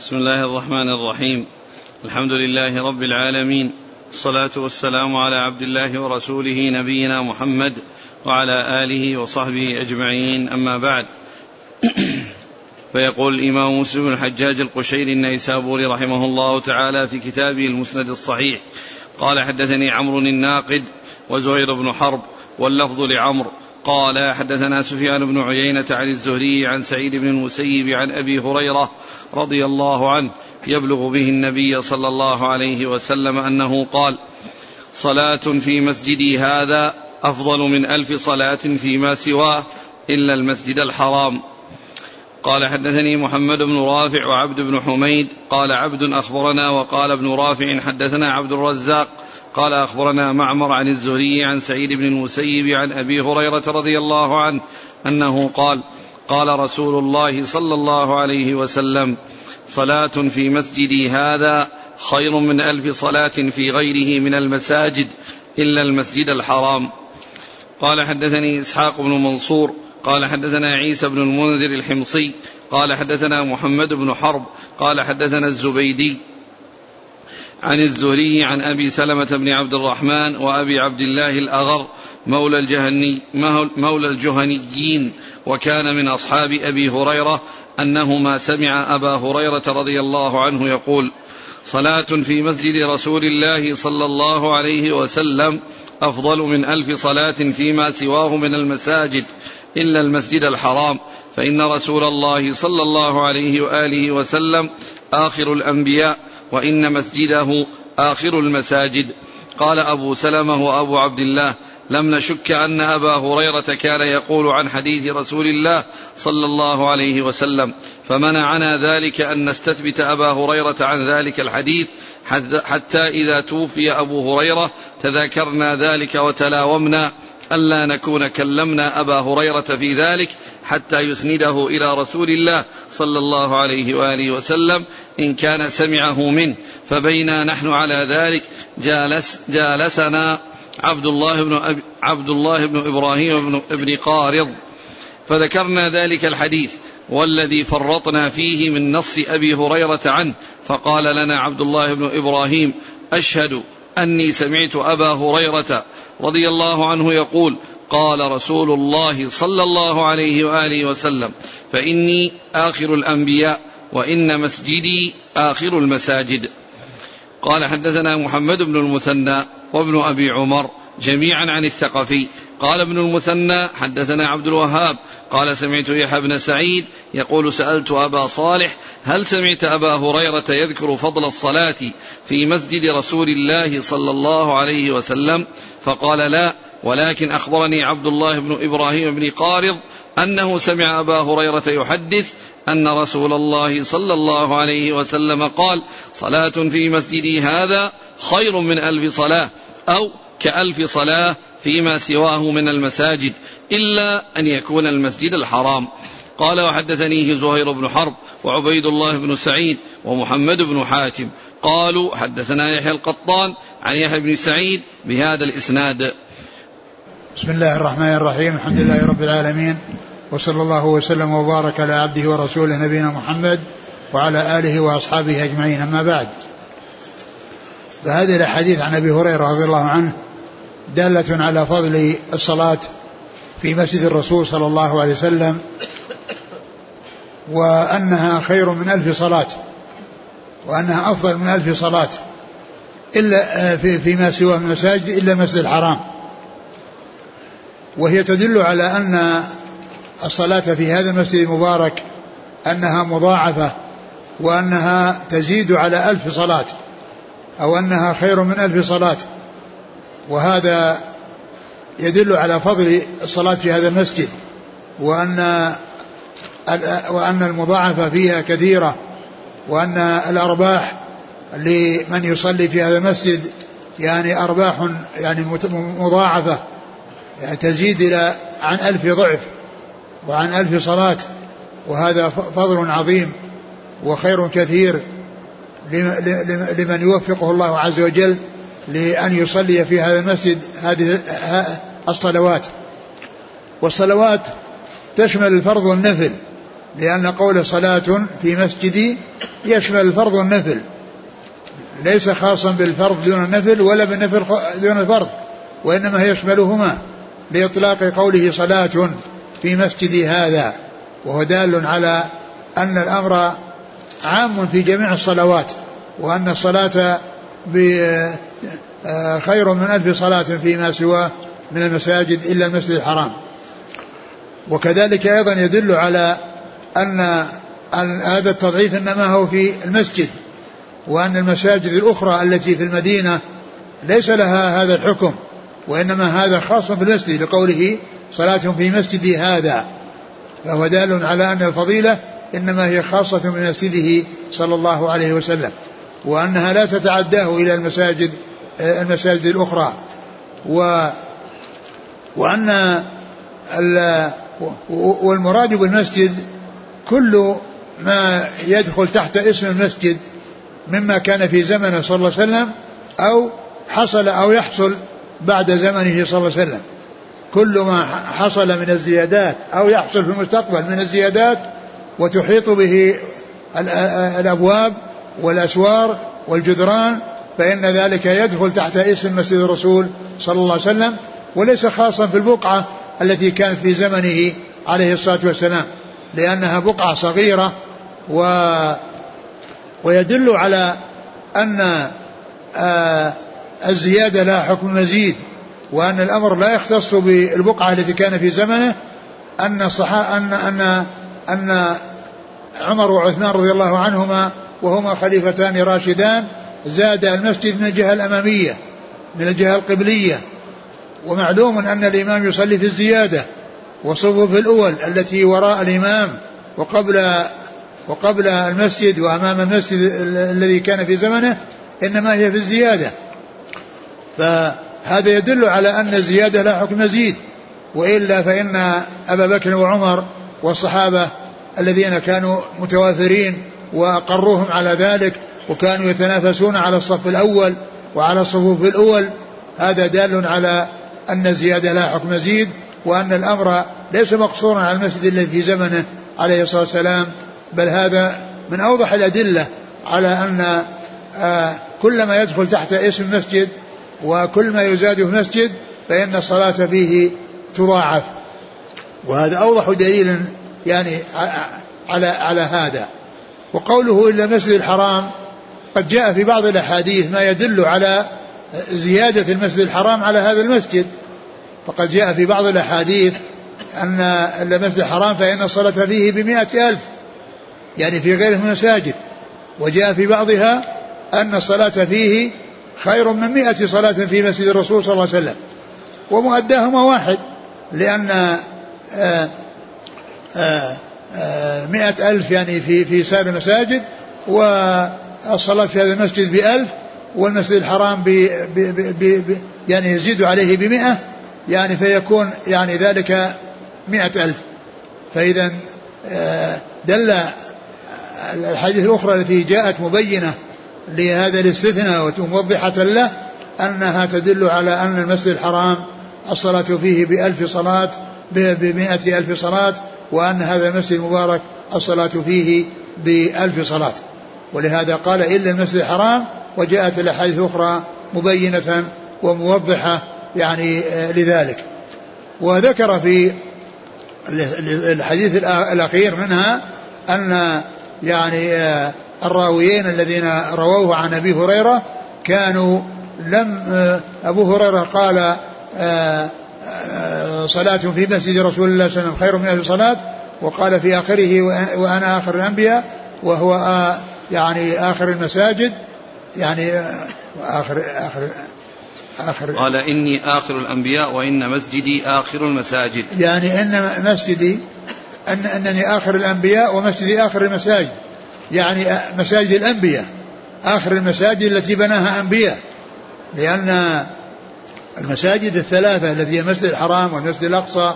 بسم الله الرحمن الرحيم. الحمد لله رب العالمين. الصلاة والسلام على عبد الله ورسوله نبينا محمد وعلى آله وصحبه أجمعين. أما بعد. فيقول الإمام مسلم الحجاج القشيري النيسابوري رحمه الله تعالى في كتابه المسند الصحيح. قال حدثني عمرو الناقد وزهير بن حرب واللفظ لعمرو قال حدثنا سفيان بن عيينة عن الزهري عن سعيد بن المسيب عن أبي هريرة رضي الله عنه يبلغ به النبي صلى الله عليه وسلم أنه قال صلاة في مسجدي هذا أفضل من ألف صلاة فيما سواه إلا المسجد الحرام. قال حدثني محمد بن رافع وعبد بن حميد قال عبد أخبرنا وقال ابن رافع حدثنا عبد الرزاق قال أخبرنا معمر عن الزهري عن سعيد بن المسيب عن أبي هريرة رضي الله عنه أنه قال قال رسول الله صلى الله عليه وسلم صلاة في مسجدي هذا خير من ألف صلاة في غيره من المساجد إلا المسجد الحرام. قال حدثني إسحاق بن منصور قال حدثنا عيسى بن المنذر الحمصي قال حدثنا محمد بن حرب قال حدثنا الزبيدي عن الزهري عن أبي سلمة بن عبد الرحمن وأبي عبد الله الأغر مولى الجهني مولى الجهنيين وكان من أصحاب أبي هريرة أنهما سمع أبا هريرة رضي الله عنه يقول صلاة في مسجد رسول الله صلى الله عليه وسلم أفضل من ألف صلاة فيما سواه من المساجد إلا المسجد الحرام فإن رسول الله صلى الله عليه وآله وسلم آخر الأنبياء وإن مسجده آخر المساجد. قال أبو سلمة وأبو عبد الله لم نشك أن أبا هريرة كان يقول عن حديث رسول الله صلى الله عليه وسلم فمنعنا ذلك أن نستثبت أبا هريرة عن ذلك الحديث حتى إذا توفي أبو هريرة تذاكرنا ذلك وتلاومنا ألا نكون كلمنا أبا هريرة في ذلك حتى يسنده إلى رسول الله صلى الله عليه وآله وسلم إن كان سمعه منه. فبينا نحن على ذلك. جالس جالسنا عبد الله بن عبد الله بن إبراهيم بن ابن قارض. فذكرنا ذلك الحديث. والذي فرطنا فيه من نص أبي هريرة عنه. فقال لنا عبد الله بن إبراهيم أشهد أني سمعت أبا هريرة رضي الله عنه يقول قال رسول الله صلى الله عليه وآله وسلم فإني آخر الأنبياء وإن مسجدي آخر المساجد. قال حدثنا محمد بن المثنى وابن أبي عمر جميعا عن الثقفي. قال ابن المثنى حدثنا عبد الوهاب قال سمعت يحيى بن سعيد يقول سألت أبا صالح هل سمعت أبا هريرة يذكر فضل الصلاة في مسجد رسول الله صلى الله عليه وسلم؟ فقال لا ولكن أخبرني عبد الله بن إبراهيم بن قارض أنه سمع أبا هريرة يحدث أن رسول الله صلى الله عليه وسلم قال صلاة في مسجدي هذا خير من ألف صلاة أو كألف صلاة فيما سواه من المساجد إلا أن يكون المسجد الحرام. قال وحدثنيه زهير بن حرب وعبيد الله بن سعيد ومحمد بن حاتم. قالوا حدثنا يحيى القطان عن يحيى بن سعيد بهذا الإسناد. بسم الله الرحمن الرحيم. الحمد لله رب العالمين. وصلى الله وسلم وبارك على عبده ورسوله نبينا محمد وعلى آله وأصحابه أجمعين. أما بعد. فهذه الأحاديث عن أبي هريرة رضي الله عنه دالة على فضل الصلاة في مسجد الرسول صلى الله عليه وسلم وأنها خير من ألف صلاة وأنها أفضل من ألف صلاة إلا في فيما سوى من المساجد إلا المسجد الحرام. وهي تدل على أن الصلاة في هذا المسجد المبارك أنها مضاعفة وأنها تزيد على ألف صلاة أو أنها خير من ألف صلاة. وهذا يدل على فضل الصلاة في هذا المسجد وأن وأن المضاعفة فيها كثيرة وأن الأرباح لمن يصلي في هذا المسجد يعني أرباح يعني مضاعفة. تزيد إلى عن ألف ضعف وعن ألف صلاة وهذا فضل عظيم وخير كثير لمن يوفقه الله عز وجل لأن يصلي في هذا المسجد هذه الصلوات. والصلوات تشمل الفرض والنفل لأن قول صلاة في مسجدي يشمل الفرض والنفل ليس خاصا بالفرض دون النفل ولا بالنفل دون الفرض وإنما يشملهما. لإطلاق قوله صلاة في مسجدي هذا وهو دال على أن الأمر عام في جميع الصلوات وأن الصلاة آه، خير من ألف صلاة فيما سواه من المساجد إلا المسجد الحرام. وكذلك أيضا يدل على أن هذا التضعيف إنما هو في المسجد وأن المساجد الأخرى التي في المدينة ليس لها هذا الحكم. وإنما هذا خاص بالمسجد لقوله صلاة في مسجدي هذا. فهو دال على أن الفضيلة إنما هي خاصة بمسجده صلى الله عليه وسلم وأنها لا تتعداه إلى المساجد المساجد الأخرى. و وأن والمراد بالمسجد كل ما يدخل تحت اسم المسجد مما كان في زمنه صلى الله عليه وسلم أو حصل أو يحصل بعد زمنه صلى الله عليه وسلم. كل ما حصل من الزيادات أو يحصل في المستقبل من الزيادات وتحيط به الأبواب والأسوار والجدران فإن ذلك يدخل تحت اسم مسجد الرسول صلى الله عليه وسلم وليس خاصا في البقعة التي كانت في زمنه عليه الصلاة والسلام لأنها بقعة صغيرة و ويدل على أن آه الزيادة لها حكم مزيد وأن الأمر لا يختص بالبقعة التي كان في زمنه أن صحا أن أن أن عمر وعثمان رضي الله عنهما وهما خليفتان راشدان زاد المسجد من الجهة الأمامية من الجهة القبلية. ومعلوم أن الإمام يصلي في الزيادة وصفوف الأول التي وراء الإمام وقبل وقبل المسجد وأمام المسجد الذي كان في زمنه إنما هي في الزيادة. فهذا يدل على أن الزيادة لا حكم مزيد وإلا فإن أبا بكر وعمر والصحابة الذين كانوا متوافرين وأقروهم على ذلك وكانوا يتنافسون على الصف الأول وعلى الصفوف الأول هذا دال على أن الزيادة لا حكم مزيد وأن الأمر ليس مقصورا على المسجد الذي في زمنه عليه الصلاة والسلام بل هذا من أوضح الأدلة على أن آه، كل ما يدخل تحت اسم مسجد وكل ما يزاد في مسجد فإن الصلاة فيه تضاعف. وهذا أوضح دليل يعني على على هذا. وقوله إلا المسجد الحرام قد جاء في بعض الأحاديث ما يدل على زيادة المسجد الحرام على هذا المسجد. فقد جاء في بعض الأحاديث أن المسجد الحرام فإن الصلاة فيه بمئة ألف يعني في غيره من المساجد. وجاء في بعضها أن الصلاة فيه خير من مئة صلاة في مسجد الرسول صلى الله عليه وسلم. ومؤداهما واحد لأن آآ آآ آآ مئة ألف يعني في في سائر المساجد والصلاة في هذا المسجد بألف والمسجد الحرام ب يعني يزيد عليه بمئة يعني فيكون يعني ذلك مئة ألف. فإذا دل الحديث الأخرى التي جاءت مبينة لهذا الاستثناء وموضحة له أنها تدل على أن المسجد الحرام الصلاة فيه بألف صلاة بمئة ألف صلاة وأن هذا المسجد المبارك الصلاة فيه بألف صلاة. ولهذا قال إلا المسجد الحرام وجاءت الأحاديث الأخرى مبينة وموضحة يعني آه، لذلك. وذكر في الحديث الأخير منها أن يعني آه، الراويين الذين رووه عن أبي هريرة كانوا لم آه، أبو هريرة قال صلاة في مسجد رسول الله صلى الله عليه وسلم خير من ألف صلاة وقال في آخره وأنا آخر الأنبياء وهو يعني آخر المساجد يعني آخر آخر آخر قال إني آخر الأنبياء وإن مسجدي آخر المساجد. يعني أن مسجدي أن أنني آخر الأنبياء ومسجدي آخر المساجد. يعني مساجد الأنبياء آخر المساجد التي بناها أنبياء لأن المساجد الثلاثة التي هي المسجد الحرام والمسجد الأقصى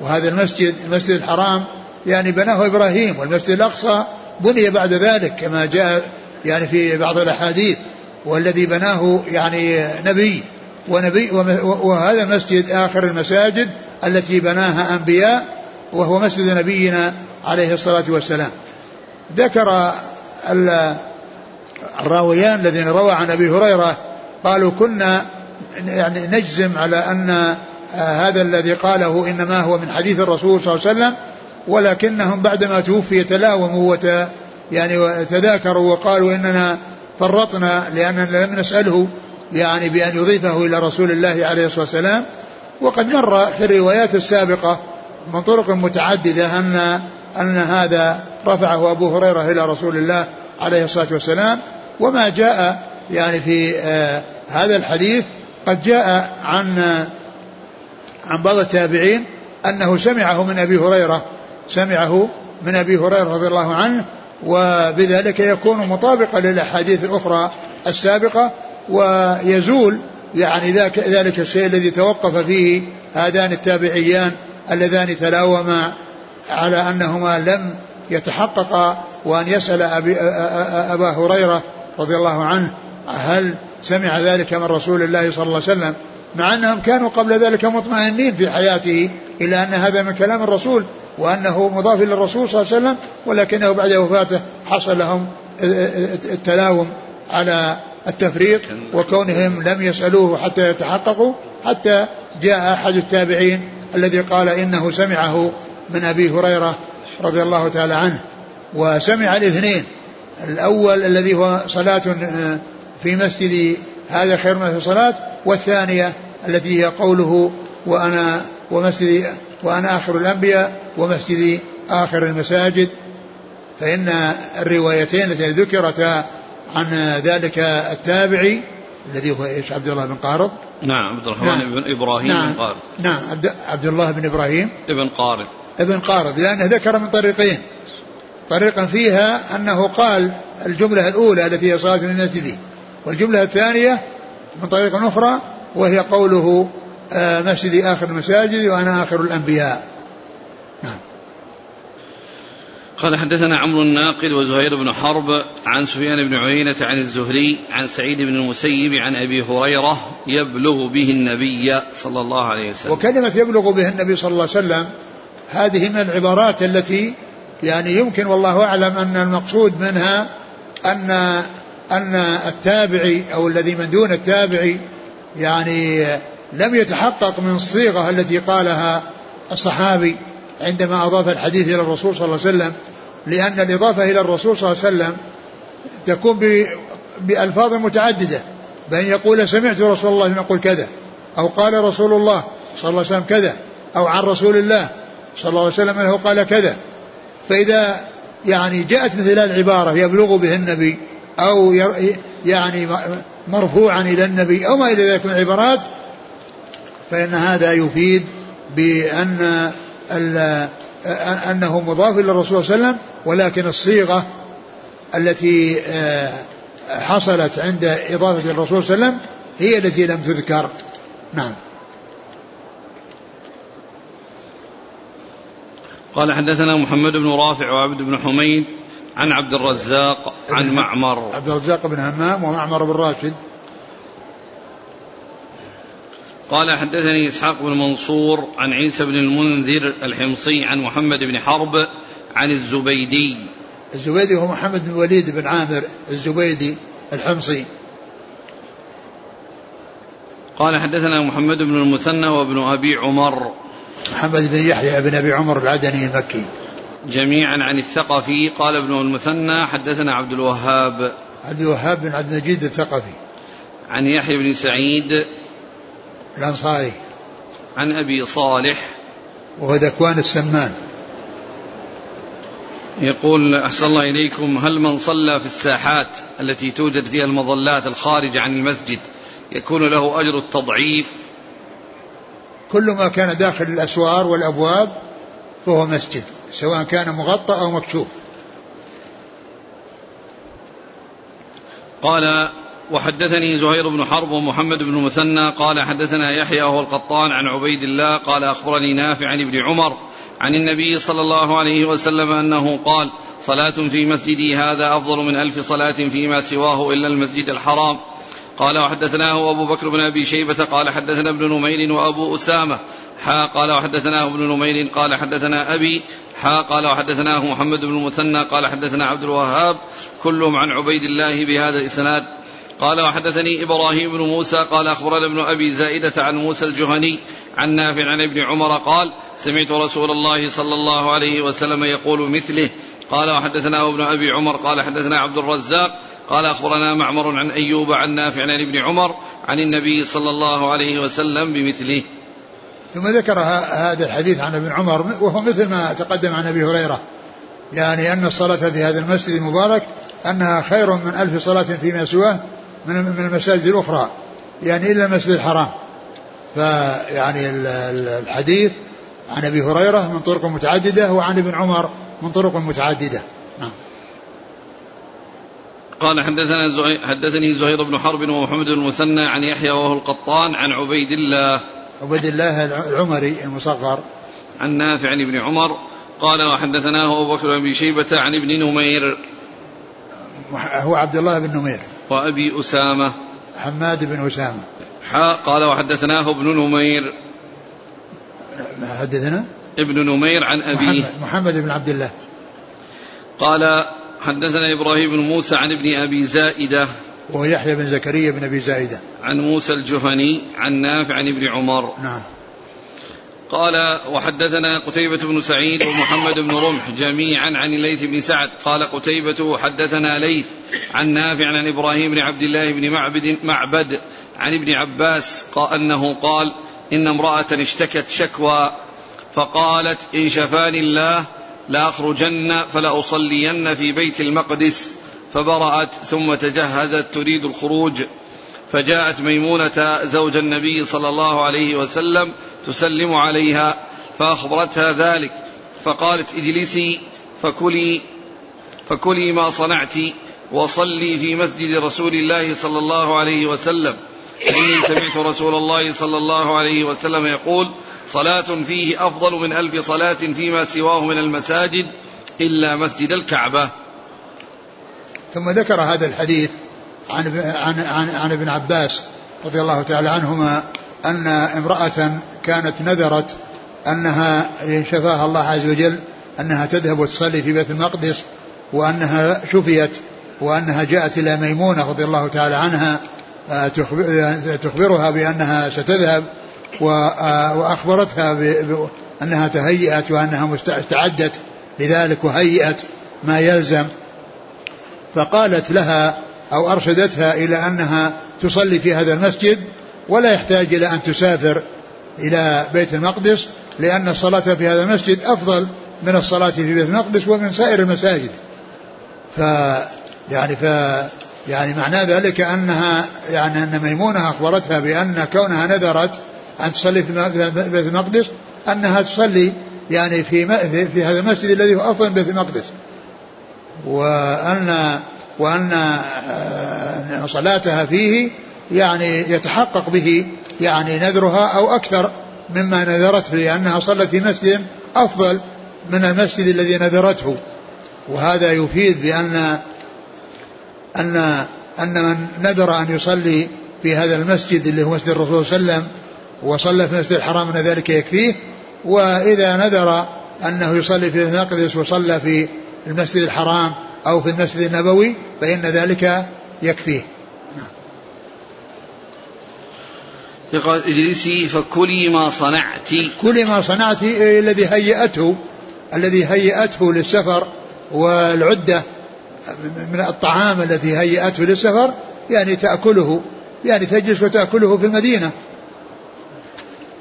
وهذا المسجد المسجد الحرام يعني بناه إبراهيم والمسجد الأقصى بني بعد ذلك كما جاء يعني في بعض الأحاديث والذي بناه يعني نبي ونبي وهذا المسجد آخر المساجد التي بناها أنبياء وهو مسجد نبينا عليه الصلاة والسلام. ذكر الراويان الذين روى عن أبي هريرة قالوا كنا يعني نجزم على أن هذا الذي قاله إنما هو من حديث الرسول صلى الله عليه وسلم ولكنهم بعدما توفي تلاوموا وت يعني تذاكروا وقالوا إننا فرطنا لأننا لم نسأله يعني بأن يضيفه إلى رسول الله عليه الصلاة والسلام. وقد مر في الروايات السابقة من طرق متعددة أن أن هذا رفعه أبو هريرة إلى رسول الله عليه الصلاة والسلام. وما جاء يعني في آه هذا الحديث قد جاء عن عن بعض التابعين أنه سمعه من أبي هريرة سمعه من أبي هريرة رضي الله عنه وبذلك يكون مطابقا للأحاديث الأخرى السابقة ويزول يعني ذاك ذلك الشيء الذي توقف فيه هذان التابعيان اللذان تلاوما على أنهما لم يتحققا وأن يسأل أبي أبا هريرة رضي الله عنه هل سمع ذلك من رسول الله صلى الله عليه وسلم؟ مع أنهم كانوا قبل ذلك مطمئنين في حياته إلى أن هذا من كلام الرسول وأنه مضاف للرسول صلى الله عليه وسلم ولكنه بعد وفاته حصل لهم التلاوم على التفريط وكونهم لم يسألوه حتى يتحققوا حتى جاء أحد التابعين الذي قال إنه سمعه من أبي هريرة رضي الله تعالى عنه وسمع الاثنين. الأول الذي هو صلاة في مسجد هذا خير من الصلاة والثانية التي هي قوله وأنا ومسجد وأنا آخر الأنبياء ومسجد آخر المساجد. فإن الروايتين التي ذكرتا عن ذلك التابعي الذي هو إيش؟ عبد الله بن قارض نعم عبد الرحمن نعم. بن إبراهيم نعم. بن قارض نعم عبد, عبد الله بن إبراهيم. ابن قارض ابن قارض لأنه ذكر من طريقين. طريقا فيها أنه قال الجملة الأولى التي هي صلاة المسجد والجملة الثانية من طريق أخرى وهي قوله آه، مسجد آخر المساجد وأنا آخر الأنبياء. نعم. قال حدثنا عمرو الناقد وزهير بن حرب عن سفيان بن عيينة عن الزهري عن سعيد بن المسيب عن أبي هريرة يبلغ به النبي صلى الله عليه وسلم. وكلمة يبلغ به النبي صلى الله عليه وسلم هذه من العبارات التي يعني يمكن والله أعلم أن المقصود منها أن أن التابعي أو الذي من دون التابعي يعني لم يتحقق من الصيغة التي قالها الصحابي عندما أضاف الحديث إلى الرسول صلى الله عليه وسلم لأن الإضافة إلى الرسول صلى الله عليه وسلم تكون بألفاظ متعددة بأن يقول سمعت رسول الله يقول كذا أو قال رسول الله صلى الله عليه وسلم كذا أو عن رسول الله صلى الله عليه وسلم أنه قال كذا. فإذا يعني جاءت مثل العبارة يبلغ به النبي أو يعني مرفوعا إلى النبي أو ما إلى ذلك من العبارات فإن هذا يفيد بأن أنه مضاف إلى الرسول صلى الله عليه وسلم ولكن الصيغة التي آه، حصلت عند إضافة الرسول صلى الله عليه وسلم هي التي لم تذكر. نعم. قال حدثنا محمد بن رافع وعبد بن حميد عن عبد الرزاق عن معمر. عبد الرزاق بن همام ومعمر بن راشد. قال حدثني إسحاق بن منصور عن عيسى بن المنذر الحمصي عن محمد بن حرب عن الزبيدي. الزبيدي هو محمد بن وليد بن عامر الزبيدي الحمصي. قال حدثنا محمد بن المثنى وابن أبي عمر. محمد بن يحيى بن أبي عمر العدني المكي. جميعا عن الثقفي قال ابن المثنى حدثنا عبد الوهاب. عبد الوهاب بن عبد المجيد الثقفي. عن يحيى بن سعيد. الأنصاري. عن أبي صالح. وهو ذكوان السمان. يقول أحسن الله إليكم هل من صلى في الساحات التي توجد فيها المظلات الخارجة عن المسجد يكون له أجر التضعيف كل ما كان داخل الأسوار والأبواب فهو مسجد سواء كان مغطى أو مكشوف. قال وحدثني زهير بن حرب ومحمد بن مثنى قال حدثنا يحيى وهو القطان عن عبيد الله قال أخبرني نافع عن ابن عمر عن النبي صلى الله عليه وسلم أنه قال صلاة في مسجدي هذا أفضل من ألف صلاة فيما سواه إلا المسجد الحرام. قال وحدثناه أبو بكر بن أبي شيبة قال حدثنا ابن نمير وأبو أسامة. حا قال وحدثناه ابن نمير قال حدثنا أبي. حا قال وحدثناه محمد بن المثنى قال حدثنا عبد الوهاب. كلهم عن عبيد الله بهذا الإسناد. قال وحدثني إبراهيم بن موسى قال أخبرنا ابن أبي زائدة عن موسى الجهني عن نافع عن ابن عمر قال سمعت رسول الله صلى الله عليه وسلم يقول مثله. قال وحدثنا ابن أبي عمر قال حدثنا عبد الرزاق قال أخبرنا معمر عن أيوب عن نافع عن ابن عمر عن النبي صلى الله عليه وسلم بمثله. ثم ذكر هذا الحديث عن ابن عمر وهو مثل ما تقدم عن أبي هريرة. يعني أن الصلاة في هذا المسجد المبارك أنها خير من ألف صلاة فيما سواه من المساجد الأخرى. يعني إلا المسجد الحرام. فيعني الحديث عن أبي هريرة من طرق متعددة وعن ابن عمر من طرق متعددة. قال حدثنا حدثني زهير بن حرب ومحمد بن المثنى عن يحيى وهو القطان عن عبيد الله. عبيد الله العمري المصغر. عن نافع عن ابن عمر قال وحدثناه أبو بكر بن شيبة عن ابن نمير. هو عبد الله بن نمير. وأبي أسامة. حماد بن أسامة. حاء قال وحدثناه ابن نمير. حدثنا؟ ابن نمير عن أبيه. محمد, محمد بن عبد الله. قال حدثنا إبراهيم بن موسى عن ابن أبي زائدة. وهو يحيى بن زكريا بن أبي زائدة. عن موسى الجهني عن نافع عن ابن عمر. نعم. قال وحدثنا قتيبة بن سعيد ومحمد بن رمح جميعا عن الليث بن سعد. قال قتيبة حدثنا ليث عن نافع عن إبراهيم بن عبد الله بن معبد معبد عن ابن عباس قال أنه قال إن امرأة اشتكت شكوى فقالت إن شفاني الله لأخرجن فلأصلين في بيت المقدس. فبرأت ثم تجهزت تريد الخروج. فجاءت ميمونة زوج النبي صلى الله عليه وسلم تسلم عليها فأخبرتها ذلك. فقالت اجلسي فكلي فكلي ما صنعت وصلي في مسجد رسول الله صلى الله عليه وسلم. إني سمعت رسول الله صلى الله عليه وسلم يقول صلاة فيه أفضل من ألف صلاة فيما سواه من المساجد إلا مسجد الكعبة. ثم ذكر هذا الحديث عن عن عن, عن ابن عباس رضي الله تعالى عنهما أن امرأة كانت نذرت أنها شفاها الله عز وجل أنها تذهب وتصلي في بيت المقدس وأنها شفيت وأنها جاءت إلى ميمونة رضي الله تعالى عنها تخبرها بأنها ستذهب آه، وأخبرتها بأنها تهيأت وأنها استعدت لذلك وهيئت ما يلزم. فقالت لها أو أرشدتها إلى أنها تصلي في هذا المسجد ولا يحتاج إلى أن تسافر إلى بيت المقدس لأن الصلاة في هذا المسجد أفضل من الصلاة في بيت المقدس ومن سائر المساجد. ف يعني ف يعني معنى ذلك أنها يعني أن ميمونة أخبرتها بأن كونها نذرت أن تصلي في بيت المقدس أنها تصلي يعني في في هذا المسجد الذي هو أفضل بيت المقدس. وأن وأن آه، صلاتها فيه يعني يتحقق به يعني نذرها أو أكثر مما نذرته لأنها صلت في مسجد أفضل من المسجد الذي نذرته. وهذا يفيد بأن أن أن من نذر أن يصلي في هذا المسجد اللي هو مسجد الرسول صلى الله عليه وسلم وصلى في المسجد الحرام أن ذلك يكفيه وإذا نذر أنه يصلي في المقدس وصلى في المسجد الحرام أو في المسجد النبوي فإن ذلك يكفيه. يقول اجلسي فكلي ما صنعت. كلي ما صنعت الذي هيأته الذي هيأته للسفر والعدة من الطعام الذي هيأته للسفر يعني تأكله يعني تجلس وتأكله في المدينة.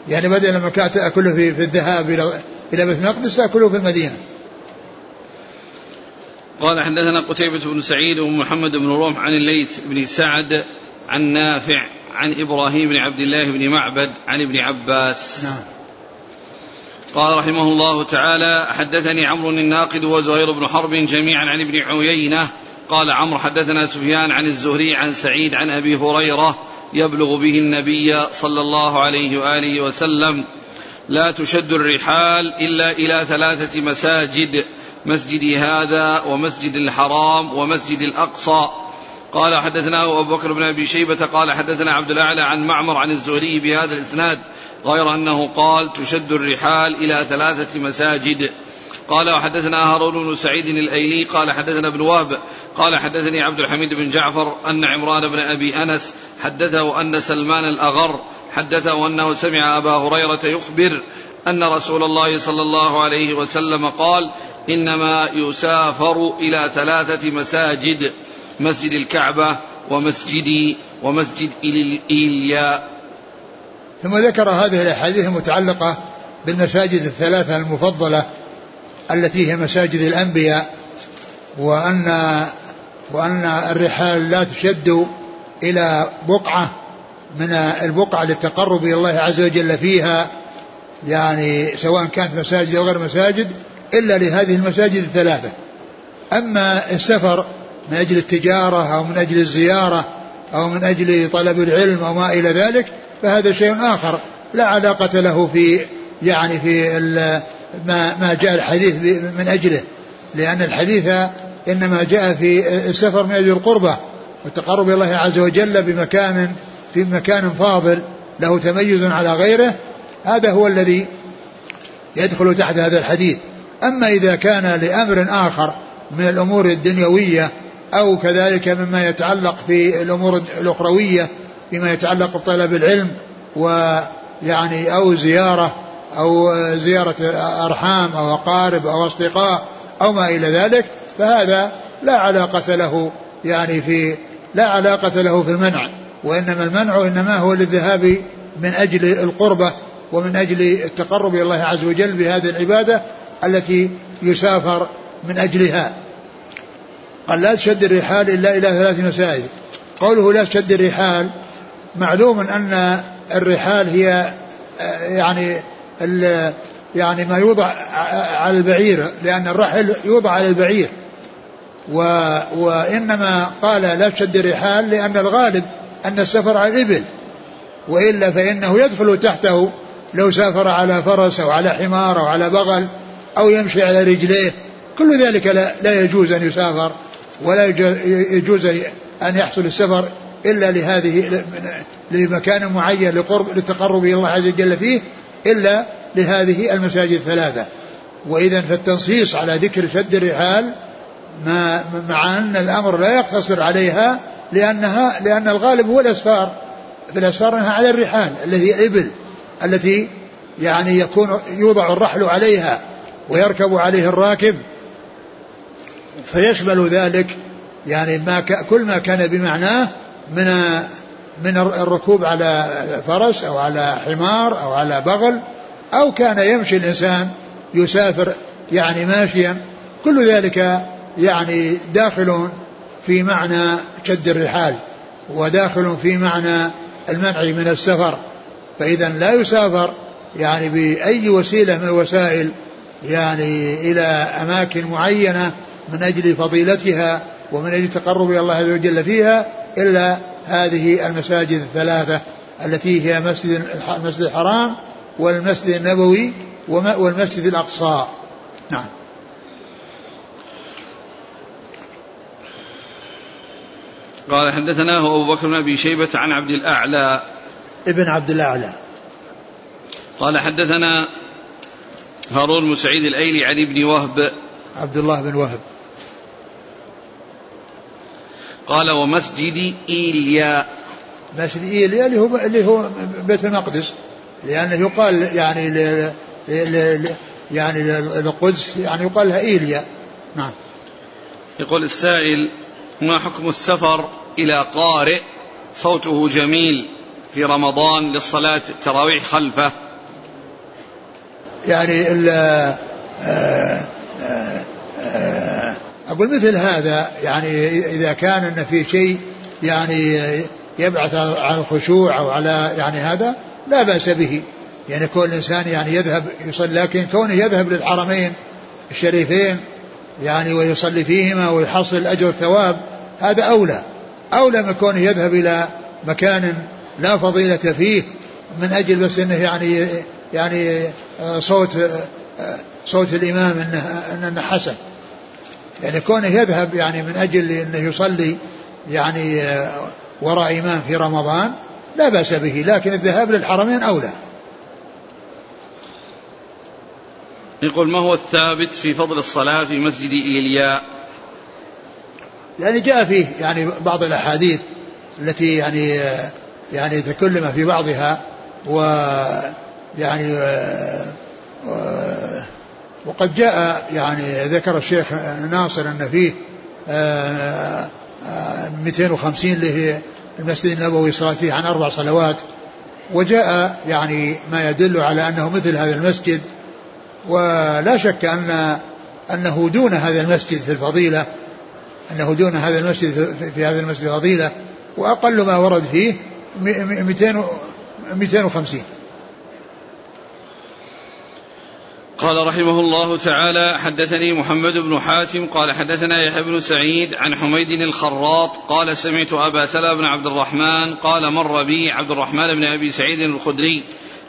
يعني بدل لما كانت تأكله في, في الذهاب إلى إلى بيت المقدس تأكله في المدينة. قال حدثنا قتيبة بن سعيد ومحمد بن رمح عن الليث بن سعد عن نافع عن إبراهيم بن عبد الله بن معبد عن ابن عباس. نعم. قال رحمه الله تعالى حدثني عمرو الناقد وزهير بن حرب جميعا عن ابن عيينة. قال عمرو حدثنا سفيان عن الزهري عن سعيد عن أبي هريرة يبلغ به النبي صلى الله عليه وآله وسلم لا تشد الرحال إلا إلى ثلاثة مساجد مسجد هذا ومسجد الحرام ومسجد الأقصى. قال حدثناه أبو بكر بن أبي شيبة قال حدثنا عبد الأعلى عن معمر عن الزهري بهذا الإسناد. غير أنه قال تشد الرحال إلى ثلاثة مساجد. قال وحدثنا هارون بن سعيد الأيلي قال حدثنا ابن وهب قال حدثني عبد الحميد بن جعفر أن عمران بن أبي أنس حدثه أن سلمان الأغر حدثه أنه سمع أبا هريرة يخبر أن رسول الله صلى الله عليه وسلم قال إنما يسافر إلى ثلاثة مساجد مسجد الكعبة ومسجدي ومسجد إيليا ثم ذكر هذه الأحاديث المتعلقة بالمساجد الثلاثة المفضلة التي هي مساجد الأنبياء وأن وأن الرحال لا تشد إلى بقعة من البقعة للتقرب إلى الله عز وجل فيها يعني سواء كانت مساجد أو غير مساجد إلا لهذه المساجد الثلاثة. أما السفر من أجل التجارة أو من أجل الزيارة أو من أجل طلب العلم أو ما إلى ذلك فهذا شيء آخر لا علاقة له في يعني في ما ما جاء الحديث من أجله لأن الحديث إنما جاء في السفر من أجل القربه والتقرب إلى الله عز وجل بمكان في مكان فاضل له تميز على غيره هذا هو الذي يدخل تحت هذا الحديث. أما إذا كان لأمر آخر من الأمور الدنيوية أو كذلك مما يتعلق في الأمور الأخروية فيما يتعلق بطلب العلم ويعني أو زيارة أو زيارة أرحام أو أقارب أو أصدقاء أو ما إلى ذلك فهذا لا علاقة له يعني في لا علاقة له في المنع وإنما المنع إنما هو للذهاب من أجل القربة ومن أجل التقرب إلى الله عز وجل بهذه العبادة التي يسافر من أجلها. قال لا تشد الرحال إلا إلى ثلاث مساجد. قوله لا تشد الرحال معلوم أن الرحال هي يعني يعني ما يوضع على البعير لأن الرحل يوضع على البعير. و وإنما قال لا تشد الرحال لأن الغالب أن السفر على الإبل. وإلا فإنه يدخل تحته لو سافر على فرس أو على حمار أو على بغل أو يمشي على رجليه. كل ذلك لا, لا يجوز أن يسافر ولا يجوز أن يحصل السفر إلا لهذه لمكان معين لقرب للتقرب إلى الله عز وجل فيه إلا لهذه المساجد الثلاثة. وإذا فالتنصيص على ذكر شد الرحال ما مع أن الأمر لا يقتصر عليها لأنها لأن الغالب هو الأسفار. في الأسفار أنها على الرحال التي الإبل التي يعني يكون يوضع الرحل عليها ويركب عليه الراكب. فيشمل ذلك يعني ما كل ما كان بمعناه من من الركوب على فرس أو على حمار أو على بغل أو كان يمشي الإنسان يسافر يعني ماشيا كل ذلك يعني داخل في معنى شد الرحال وداخل في معنى المنع من السفر. فإذا لا يسافر يعني بأي وسيلة من الوسائل يعني إلى أماكن معينة من أجل فضيلتها ومن أجل تقرب الله عز وجل فيها إلا هذه المساجد الثلاثة التي هي مسجد المسجد الحرام والمسجد النبوي والمسجد الأقصى. نعم. قال حدثناه أبو بكر بن أبي شيبة عن عبد الأعلى. ابن عبد الأعلى. قال حدثنا هارون بن سعيد الأيلي عن ابن وهب. عبد الله بن وهب. قال ومسجد إيليا. مسجد إيليا اللي هو اللي هو بيت المقدس. لأنه يقال يعني ل ل يعني القدس يعني يقال لها إيليا. نعم. يقول السائل ما حكم السفر إلى قارئ؟ صوته جميل في رمضان للصلاة التراويح خلفه. يعني ال آه، آه، آه، أقول مثل هذا يعني إذا كان أن في شيء يعني يبعث على الخشوع أو على يعني هذا لا بأس به. يعني كون الإنسان يعني يذهب يصلي لكن كونه يذهب للحرمين الشريفين يعني ويصلي فيهما ويحصل الأجر والثواب هذا أولى. أولى من كونه يذهب إلى مكان لا فضيلة فيه من أجل بس أنه يعني يعني صوت صوت الإمام أنه, أنه حسن. يعني كونه يذهب يعني من أجل أنه يصلي يعني وراء إمام في رمضان لا بأس به لكن الذهاب للحرمين أولى. يقول ما هو الثابت في فضل الصلاة في مسجد إيلياء يعني جاء فيه يعني بعض الأحاديث التي يعني يعني تكلم في بعضها و يعني وقد جاء يعني ذكر الشيخ ناصر أن فيه 250 اللي هي المسجد النبوي صلاة فيه عن أربع صلوات. وجاء يعني ما يدل على أنه مثل هذا المسجد. ولا شك أن أنه دون هذا المسجد في الفضيلة أنه دون هذا المسجد في هذا المسجد فضيلة. وأقل ما ورد فيه 200 250 قال رحمه الله تعالى حدثني محمد بن حاتم قال حدثنا يحيى بن سعيد عن حميد الخراط قال سمعت أبا سلمة بن عبد الرحمن قال مر بي عبد الرحمن بن أبي سعيد الخدري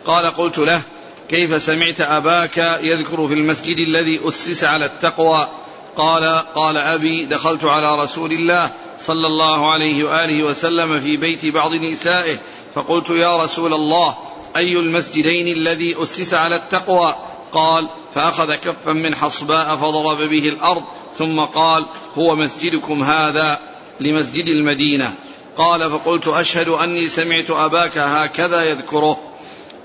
قال قلت له كيف سمعت أباك يذكر في المسجد الذي أسس على التقوى؟ قال قال أبي دخلت على رسول الله صلى الله عليه وآله وسلم في بيت بعض نسائه فقلت يا رسول الله أي المسجدين الذي أسس على التقوى؟ قال فأخذ كفا من حصباء فضرب به الأرض ثم قال هو مسجدكم هذا لمسجد المدينة. قال فقلت أشهد أني سمعت أباك هكذا يذكره.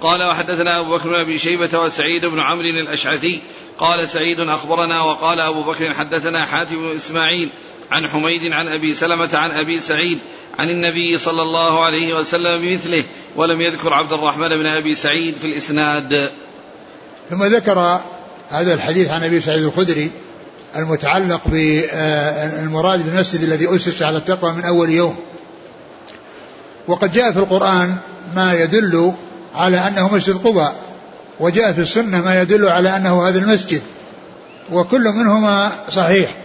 قال وحدثنا أبو بكر بن أبي شيبة وسعيد بن عمرو الأشعثي. قال سعيد أخبرنا وقال أبو بكر حدثنا حاتم بن إسماعيل عن حميد عن أبي سلمة عن أبي سعيد عن النبي صلى الله عليه وسلم بمثله ولم يذكر عبد الرحمن بن أبي سعيد في الإسناد. ثم ذكر هذا الحديث عن أبي سعيد الخدري المتعلق بالمراد بالمسجد الذي أسس على التقوى من أول يوم. وقد جاء في القرآن ما يدل على أنه مسجد قباء وجاء في السنة ما يدل على أنه هذا المسجد وكل منهما صحيح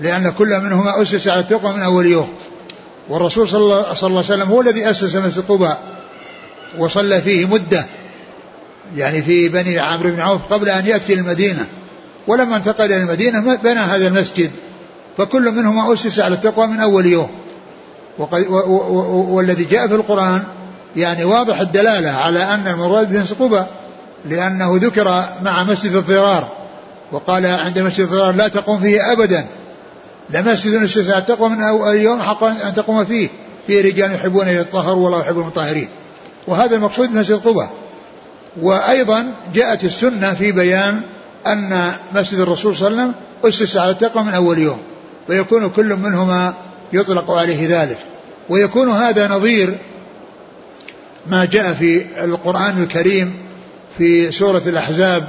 لأن كل منهما أسس على التقوى من أول يوم. والرسول صلى الله عليه وسلم هو الذي أسس مسجد قباء وصلى فيه مدة. يعني في بني عمرو بن عوف قبل أن يأتي المدينة ولما انتقل إلى المدينة بنى هذا المسجد فكل منهما أسس على التقوى من أول يوم. وقد والذي جاء في القرآن يعني واضح الدلالة على أن المراد به قبى لأنه ذكر مع مسجد الضرار وقال عند مسجد الضرار لا تقوم فيه أبدا. لمسجد أسس على التقوى من أول يوم حق أن تقوم فيه. فيه رجال يحبون أن يتطهروا والله يحب المطهرين. وهذا المقصود مسجد قبى وأيضا جاءت السنة في بيان أن مسجد الرسول صلى الله عليه وسلم أسس على التقوى من أول يوم ويكون كل منهما يطلق عليه ذلك. ويكون هذا نظير ما جاء في القرآن الكريم في سورة الأحزاب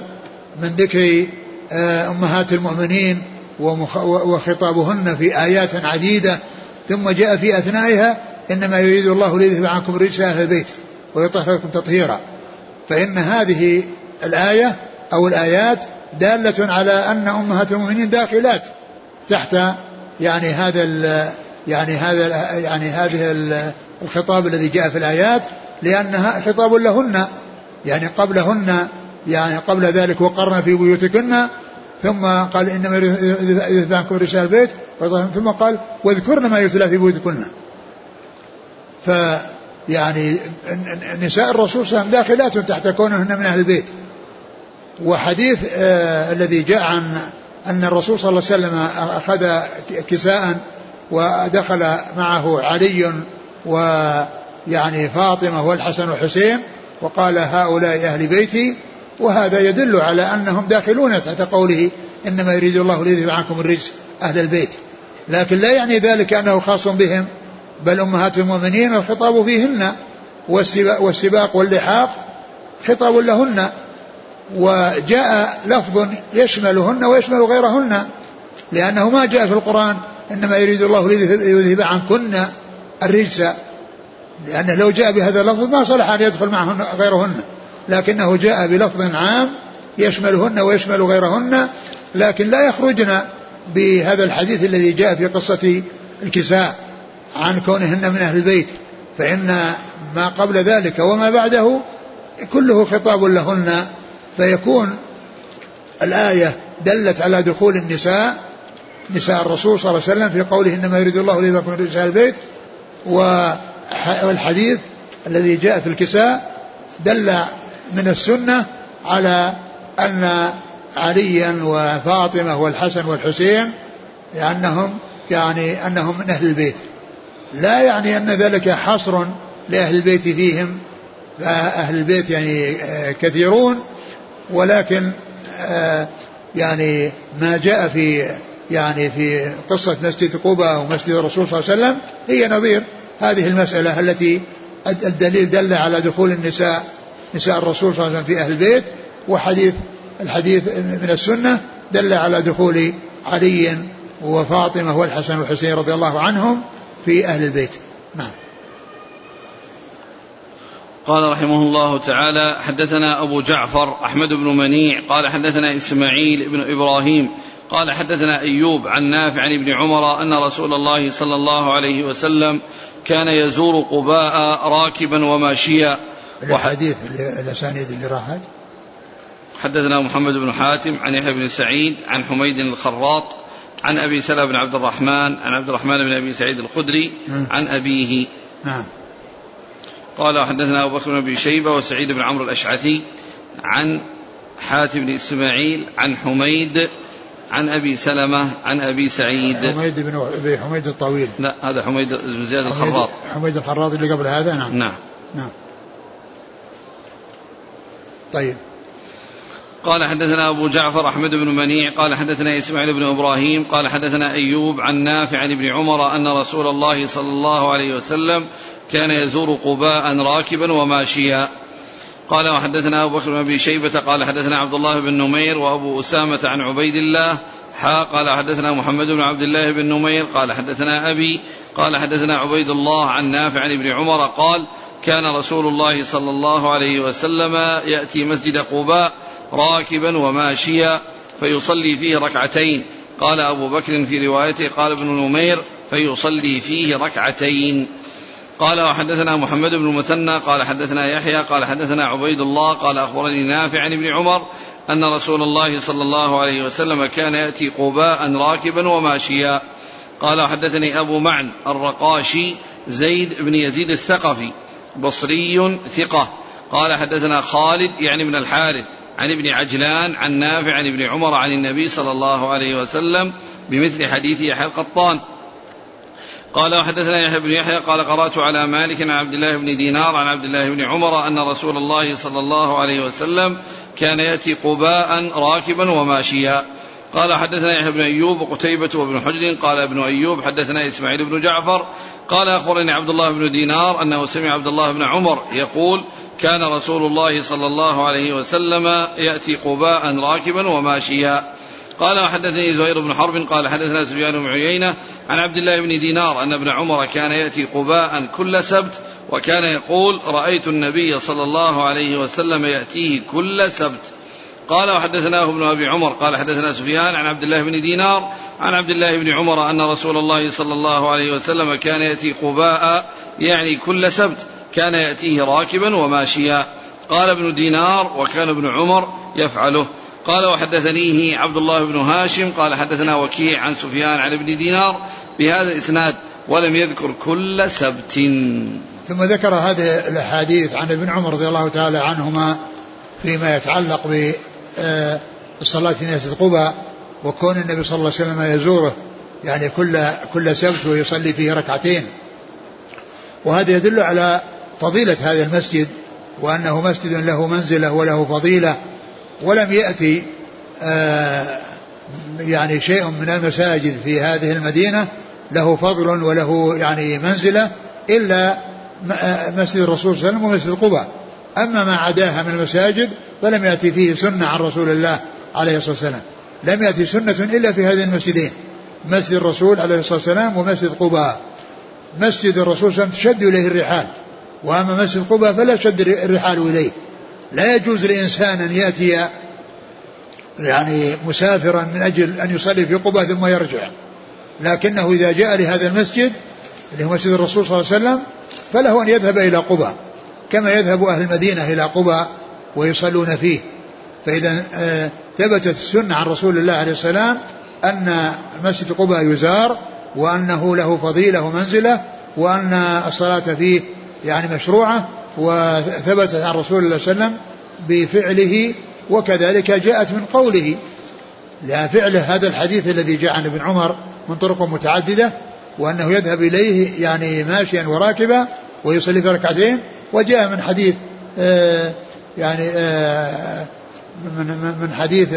من ذكر آه، أمهات المؤمنين وخطابهن في آيات عديدة ثم جاء في أثنائها إنما يريد الله ليذهب عنكم رجس أهل البيت ويطهركم تطهيرا. فإن هذه الآية أو الآيات دالة على أن أمهات المؤمنين داخلات تحت يعني هذا يعني هذا يعني هذه الخطاب الذي جاء في الآيات لأنها خطاب لهن. يعني قبلهن يعني قبل ذلك وقرن في بيوتكن ثم قال إنما يذهب عنكم رجال البيت ثم قال واذكرن ما يتلى في بيوتكن. ف يعني نساء الرسول صلى الله عليه وسلم داخلات تحت كونهن من أهل البيت. وحديث آه الذي جاء عن أن الرسول صلى الله عليه وسلم أخذ كساء ودخل معه علي ويعني فاطمة والحسن والحسين وقال هؤلاء أهل بيتي. وهذا يدل على أنهم داخلون تحت قوله إنما يريد الله ليذهب عنكم الرجس أهل البيت. لكن لا يعني ذلك أنه خاص بهم. بل أمهات المؤمنين الخطاب فيهن والسباق واللحاق خطاب لهن وجاء لفظ يشملهن ويشمل غيرهن لأنه ما جاء في القرآن إنما يريد الله ليذهب عنكن الرجس. لأنه لو جاء بهذا اللفظ ما صلح أن يدخل معهن غيرهن لكنه جاء بلفظ عام يشملهن ويشمل غيرهن لكن لا يخرجن بهذا الحديث الذي جاء في قصة الكساء. عن كونهن من أهل البيت فإن ما قبل ذلك وما بعده كله خطاب لهن فيكون الآية دلت على دخول النساء نساء الرسول صلى الله عليه وسلم في قوله إنما يريد الله ليبقى من رجال البيت والحديث الذي جاء في الكساء دل من السنة على أن عليا وفاطمة والحسن والحسين لأنهم يعني أنهم من أهل البيت. لا يعني أن ذلك حصر لأهل البيت فيهم فأهل البيت يعني آه، كثيرون ولكن آه، يعني ما جاء في يعني في قصة مسجد قباء ومسجد الرسول صلى الله عليه وسلم هي نظير. هذه المسألة التي الدليل دل على دخول النساء نساء الرسول صلى الله عليه وسلم في أهل البيت وحديث الحديث من السنة دل على دخول علي وفاطمة والحسن والحسين رضي الله عنهم في أهل البيت. نعم. قال رحمه الله تعالى حدثنا أبو جعفر أحمد بن منيع قال حدثنا إسماعيل بن إبراهيم قال حدثنا أيوب عن نافع عن ابن عمر أن رسول الله صلى الله عليه وسلم كان يزور قباء راكبا وماشيا. الحديث الأسانيد اللي راحت حدثنا محمد بن حاتم عن يحيى بن سعيد عن حميد الخراط عن أبي سلمة بن عبد الرحمن عن عبد الرحمن بن أبي سعيد الخدري عن أبيه. نعم. قال حدثنا أبو بكر بن أبي شيبة وسعيد بن عمرو الأشعثي عن حاتم بن إسماعيل عن حميد عن أبي سلمة عن أبي سعيد. حميد بن أبي حميد الطويل. لا هذا حميد بن زياد الخراط. حميد الخراط اللي قبل هذا؟ نعم. نعم. نعم. طيب. قال حدثنا أبو جعفر أحمد بن منيع قال حدثنا إسماعيل بن إبراهيم قال حدثنا أيوب عن نافع عن ابن عمر أن رسول الله صلى الله عليه وسلم كان يزور قباء راكبا وماشيا. قال وحدثنا أبو بكر بن أبي شيبة قال حدثنا عبد الله بن نمير وأبو أسامة عن عبيد الله حا قال حدثنا محمد بن عبد الله بن نمير قال حدثنا أبي قال حدثنا عبيد الله عن نافع عن ابن عمر قال كان رسول الله صلى الله عليه وسلم يأتي مسجد قباء راكبا وماشيا فيصلي فيه ركعتين. قال أبو بكر في روايته قال ابن نمير فيصلي فيه ركعتين. قال وحدثنا محمد بن المثنى قال حدثنا يحيى قال حدثنا عبيد الله قال أخبرني نافع عن ابن عمر أن رسول الله صلى الله عليه وسلم كان يأتي قباء راكبا وماشيا. قال وحدثني أبو معن الرقاشي زيد بن يزيد الثقفي بصري ثقة. قال حدثنا خالد يعني من الحارث عن ابن عجلان عن نافع عن ابن عمر عن النبي صلى الله عليه وسلم بمثل حديث يحيى القطان قال وحدثنا يحيى بن يحيى قال قرأت على مالك عن عبد الله بن دينار عن عبد الله بن عمر أن رسول الله صلى الله عليه وسلم كان يأتي قباء راكبا وماشيا. قال حدثنا يحيى بن أيوب وقتيبة وابن حجر قال ابن أيوب حدثنا إسماعيل بن جعفر قال أخبرني عبد الله بن دينار أنه سمع عبد الله بن عمر يقول كان رسول الله صلى الله عليه وسلم يأتي قباء راكبا وماشيا. قال وحدثني زهير بن حرب قال حدثنا سفيان بن عيينة عن عبد الله بن دينار أن ابن عمر كان يأتي قباء كل سبت وكان يقول رأيت النبي صلى الله عليه وسلم يأتيه كل سبت. قال وحدثناه ابن أبي عمر قال حدثنا سفيان عن عبد الله بن دينار عن عبد الله بن عمر أن رسول الله صلى الله عليه وسلم كان يأتي قباء يعني كل سبت كان يأتيه راكبا وماشيا. قال ابن دينار وكان ابن عمر يفعله. قال وحدثنيه عبد الله بن هاشم قال حدثنا وكيع عن سفيان عن ابن دينار بهذا الإسناد ولم يذكر كل سبت. ثم ذكر هذه الأحاديث عن ابن عمر رضي الله تعالى عنهما فيما يتعلق بالصلاة في مسجد قبى وكون النبي صلى الله عليه وسلم يزوره يعني كل كل سبت ويصلي فيه ركعتين. وهذا يدل على فضيلة هذا المسجد وأنه مسجد له منزلة وله فضيلة ولم يأتي آه يعني شيء من المساجد في هذه المدينة له فضل وله يعني منزلة إلا آه، مسجد الرسول صلى الله عليه وسلم ومسجد قباء أما ما عداها من المساجد فلم يأتي فيه سنة عن رسول الله عليه الصلاة والسلام. لم يأتي سنة إلا في هذين المسجدين مسجد الرسول عليه الصلاة والسلام ومسجد قباء مسجد الرسول صلى الله عليه وسلم تشد إليه الرحال وأما مسجد قباء فلا تشد الرحال إليه. لا يجوز لإنسان أن يأتي يعني مسافرا من أجل أن يصلي في قباء ثم يرجع. لكنه إذا جاء لهذا المسجد اللي هو مسجد الرسول صلى الله عليه وسلم فله أن يذهب إلى قباء كما يذهب أهل المدينة إلى قباء ويصلون فيه. فإذا آه، ثبتت السنة عن رسول الله عليه السلام أن مسجد قباء يزار وأنه له فضيلة ومنزلة وأن الصلاة فيه يعني مشروعة وثبتت عن رسول الله صلى الله عليه وسلم بفعله وكذلك جاءت من قوله. لأن فعله هذا الحديث الذي جاء عن ابن عمر من طرق متعددة وأنه يذهب إليه يعني ماشيا وراكبا ويصلي في ركعتين وجاء من حديث آه يعني آه من, من حديث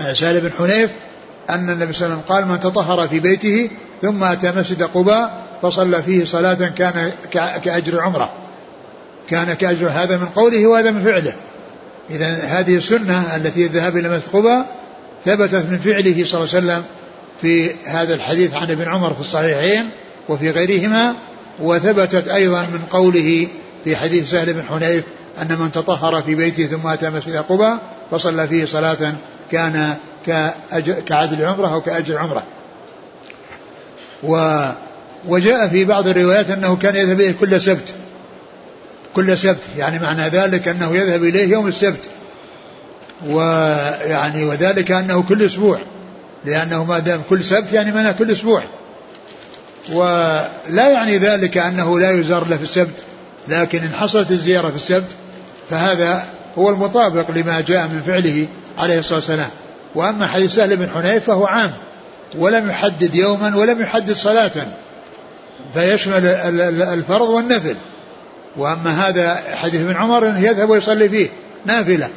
آه، سالم بن حنيف أن النبي صلى الله عليه وسلم قال من تطهر في بيته ثم أتى مسجد قباء فصلى فيه صلاة كان كأجر عمرة كان كأجر هذا من قوله وهذا من فعله. إذا هذه السنة التي الذهاب إلى مسجد قباء ثبتت من فعله صلى الله عليه وسلم في هذا الحديث عن ابن عمر في الصحيحين وفي غيرهما وثبتت أيضا من قوله في حديث سهل بن حنيف أن من تطهر في بيته ثم أتى مسجد قباء فصلى فيه صلاة كان كعدل عمرة أو كأجر عمرة. و وجاء في بعض الروايات أنه كان يذهب إليه كل سبت. كل سبت. يعني معنى ذلك أنه يذهب إليه يوم السبت. ويعني وذلك أنه كل أسبوع. لأنه ما دام كل سبت يعني معناه كل أسبوع. ولا يعني ذلك أنه لا يزار له في السبت. لكن إن حصلت الزيارة في السبت فهذا هو المطابق لما جاء من فعله عليه الصلاة والسلام. وأما حديث سهل بن حنيف فهو عام. ولم يحدد يوما ولم يحدد صلاة. فيشمل الفرض والنفل. وأما هذا حديث ابن عمر أنه يذهب ويصلي فيه نافلة.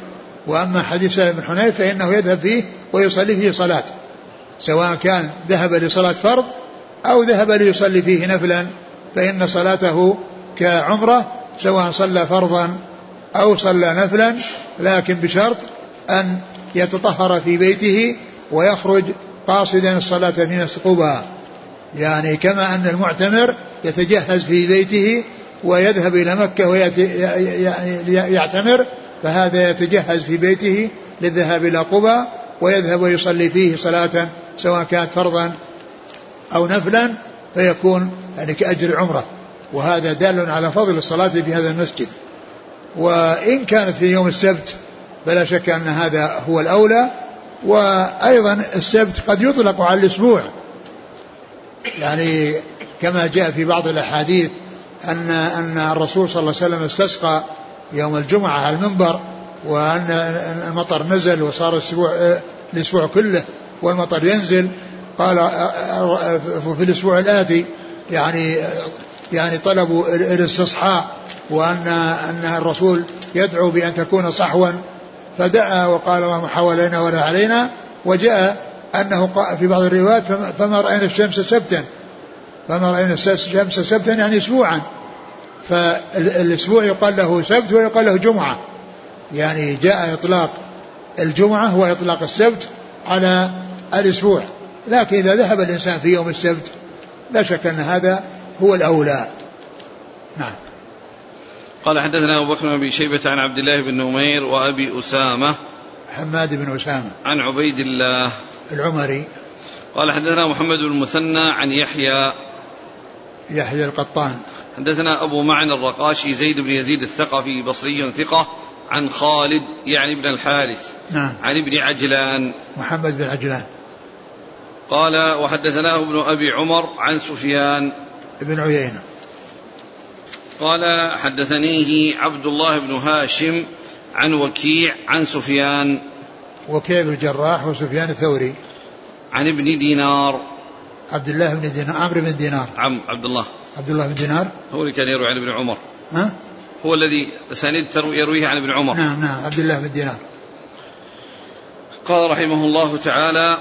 وأما حديث سهل بن حنيف فإنه يذهب فيه ويصلي فيه صلاة. سواء كان ذهب لصلاة فرض أو ذهب ليصلي فيه نفلا فإن صلاته كعمرة سواء صلى فرضا أو صلى نفلا لكن بشرط أن يتطهر في بيته ويخرج قاصدا الصلاة في مسقوبة يعني كما أن المعتمر يتجهز في بيته ويذهب إلى مكة ويعتمر فهذا يتجهز في بيته للذهاب إلى قبى ويذهب ويصلي فيه صلاة سواء كانت فرضا أو نفلا فيكون يعني كأجر عمرة. وهذا دال على فضل الصلاة في هذا المسجد. وإن كانت في يوم السبت فلا شك أن هذا هو الأولى. وأيضا السبت قد يطلق على الأسبوع. يعني كما جاء في بعض الأحاديث أن أن الرسول صلى الله عليه وسلم استسقى يوم الجمعة على المنبر وأن المطر نزل وصار الأسبوع الأسبوع كله والمطر ينزل. قال في الأسبوع الآتي يعني يعني طلبوا الاستصحاء وأن أن الرسول يدعو بأن تكون صحوا. فدعا وقال اللهم حوالينا ولا علينا. وجاء أنه في بعض الروايات فما رأينا الشمس سبتا. فما رأينا الشمس سبتا يعني أسبوعا. فالأسبوع يقال له سبت ويقال له جمعة. يعني جاء إطلاق الجمعة وإطلاق السبت على الأسبوع. لكن إذا ذهب الإنسان في يوم السبت لا شك أن هذا هو الأولى. نعم. قال حدثنا أبو بكر بن شيبة عن عبد الله بن نمير وأبي أسامة حماد بن أسامة. عن عبيد الله. العمري. قال حدثنا محمد بن المثنى عن يحيى يحيى القطان. حدثنا أبو معن الرقاشي زيد بن يزيد الثقفي بصري ثقة عن خالد يعني ابن الحارث نعم. عن ابن عجلان. محمد بن عجلان. قال وحدثناه ابن أبي عمر عن سفيان. بن عيينة. قال حدثنيه عبد الله بن هاشم عن وكيع عن سفيان. وكيع بن الجراح وسفيان الثوري. عن ابن دينار. عبد الله بن دينار عمرو بن دينار. عم عبد الله عبد الله بن دينار. هو اللي كان يروي عن ابن عمر. ها؟ هو الذي أسانيد يرويه عن ابن عمر. نعم نعم عبد الله بن دينار. قال رحمه الله تعالى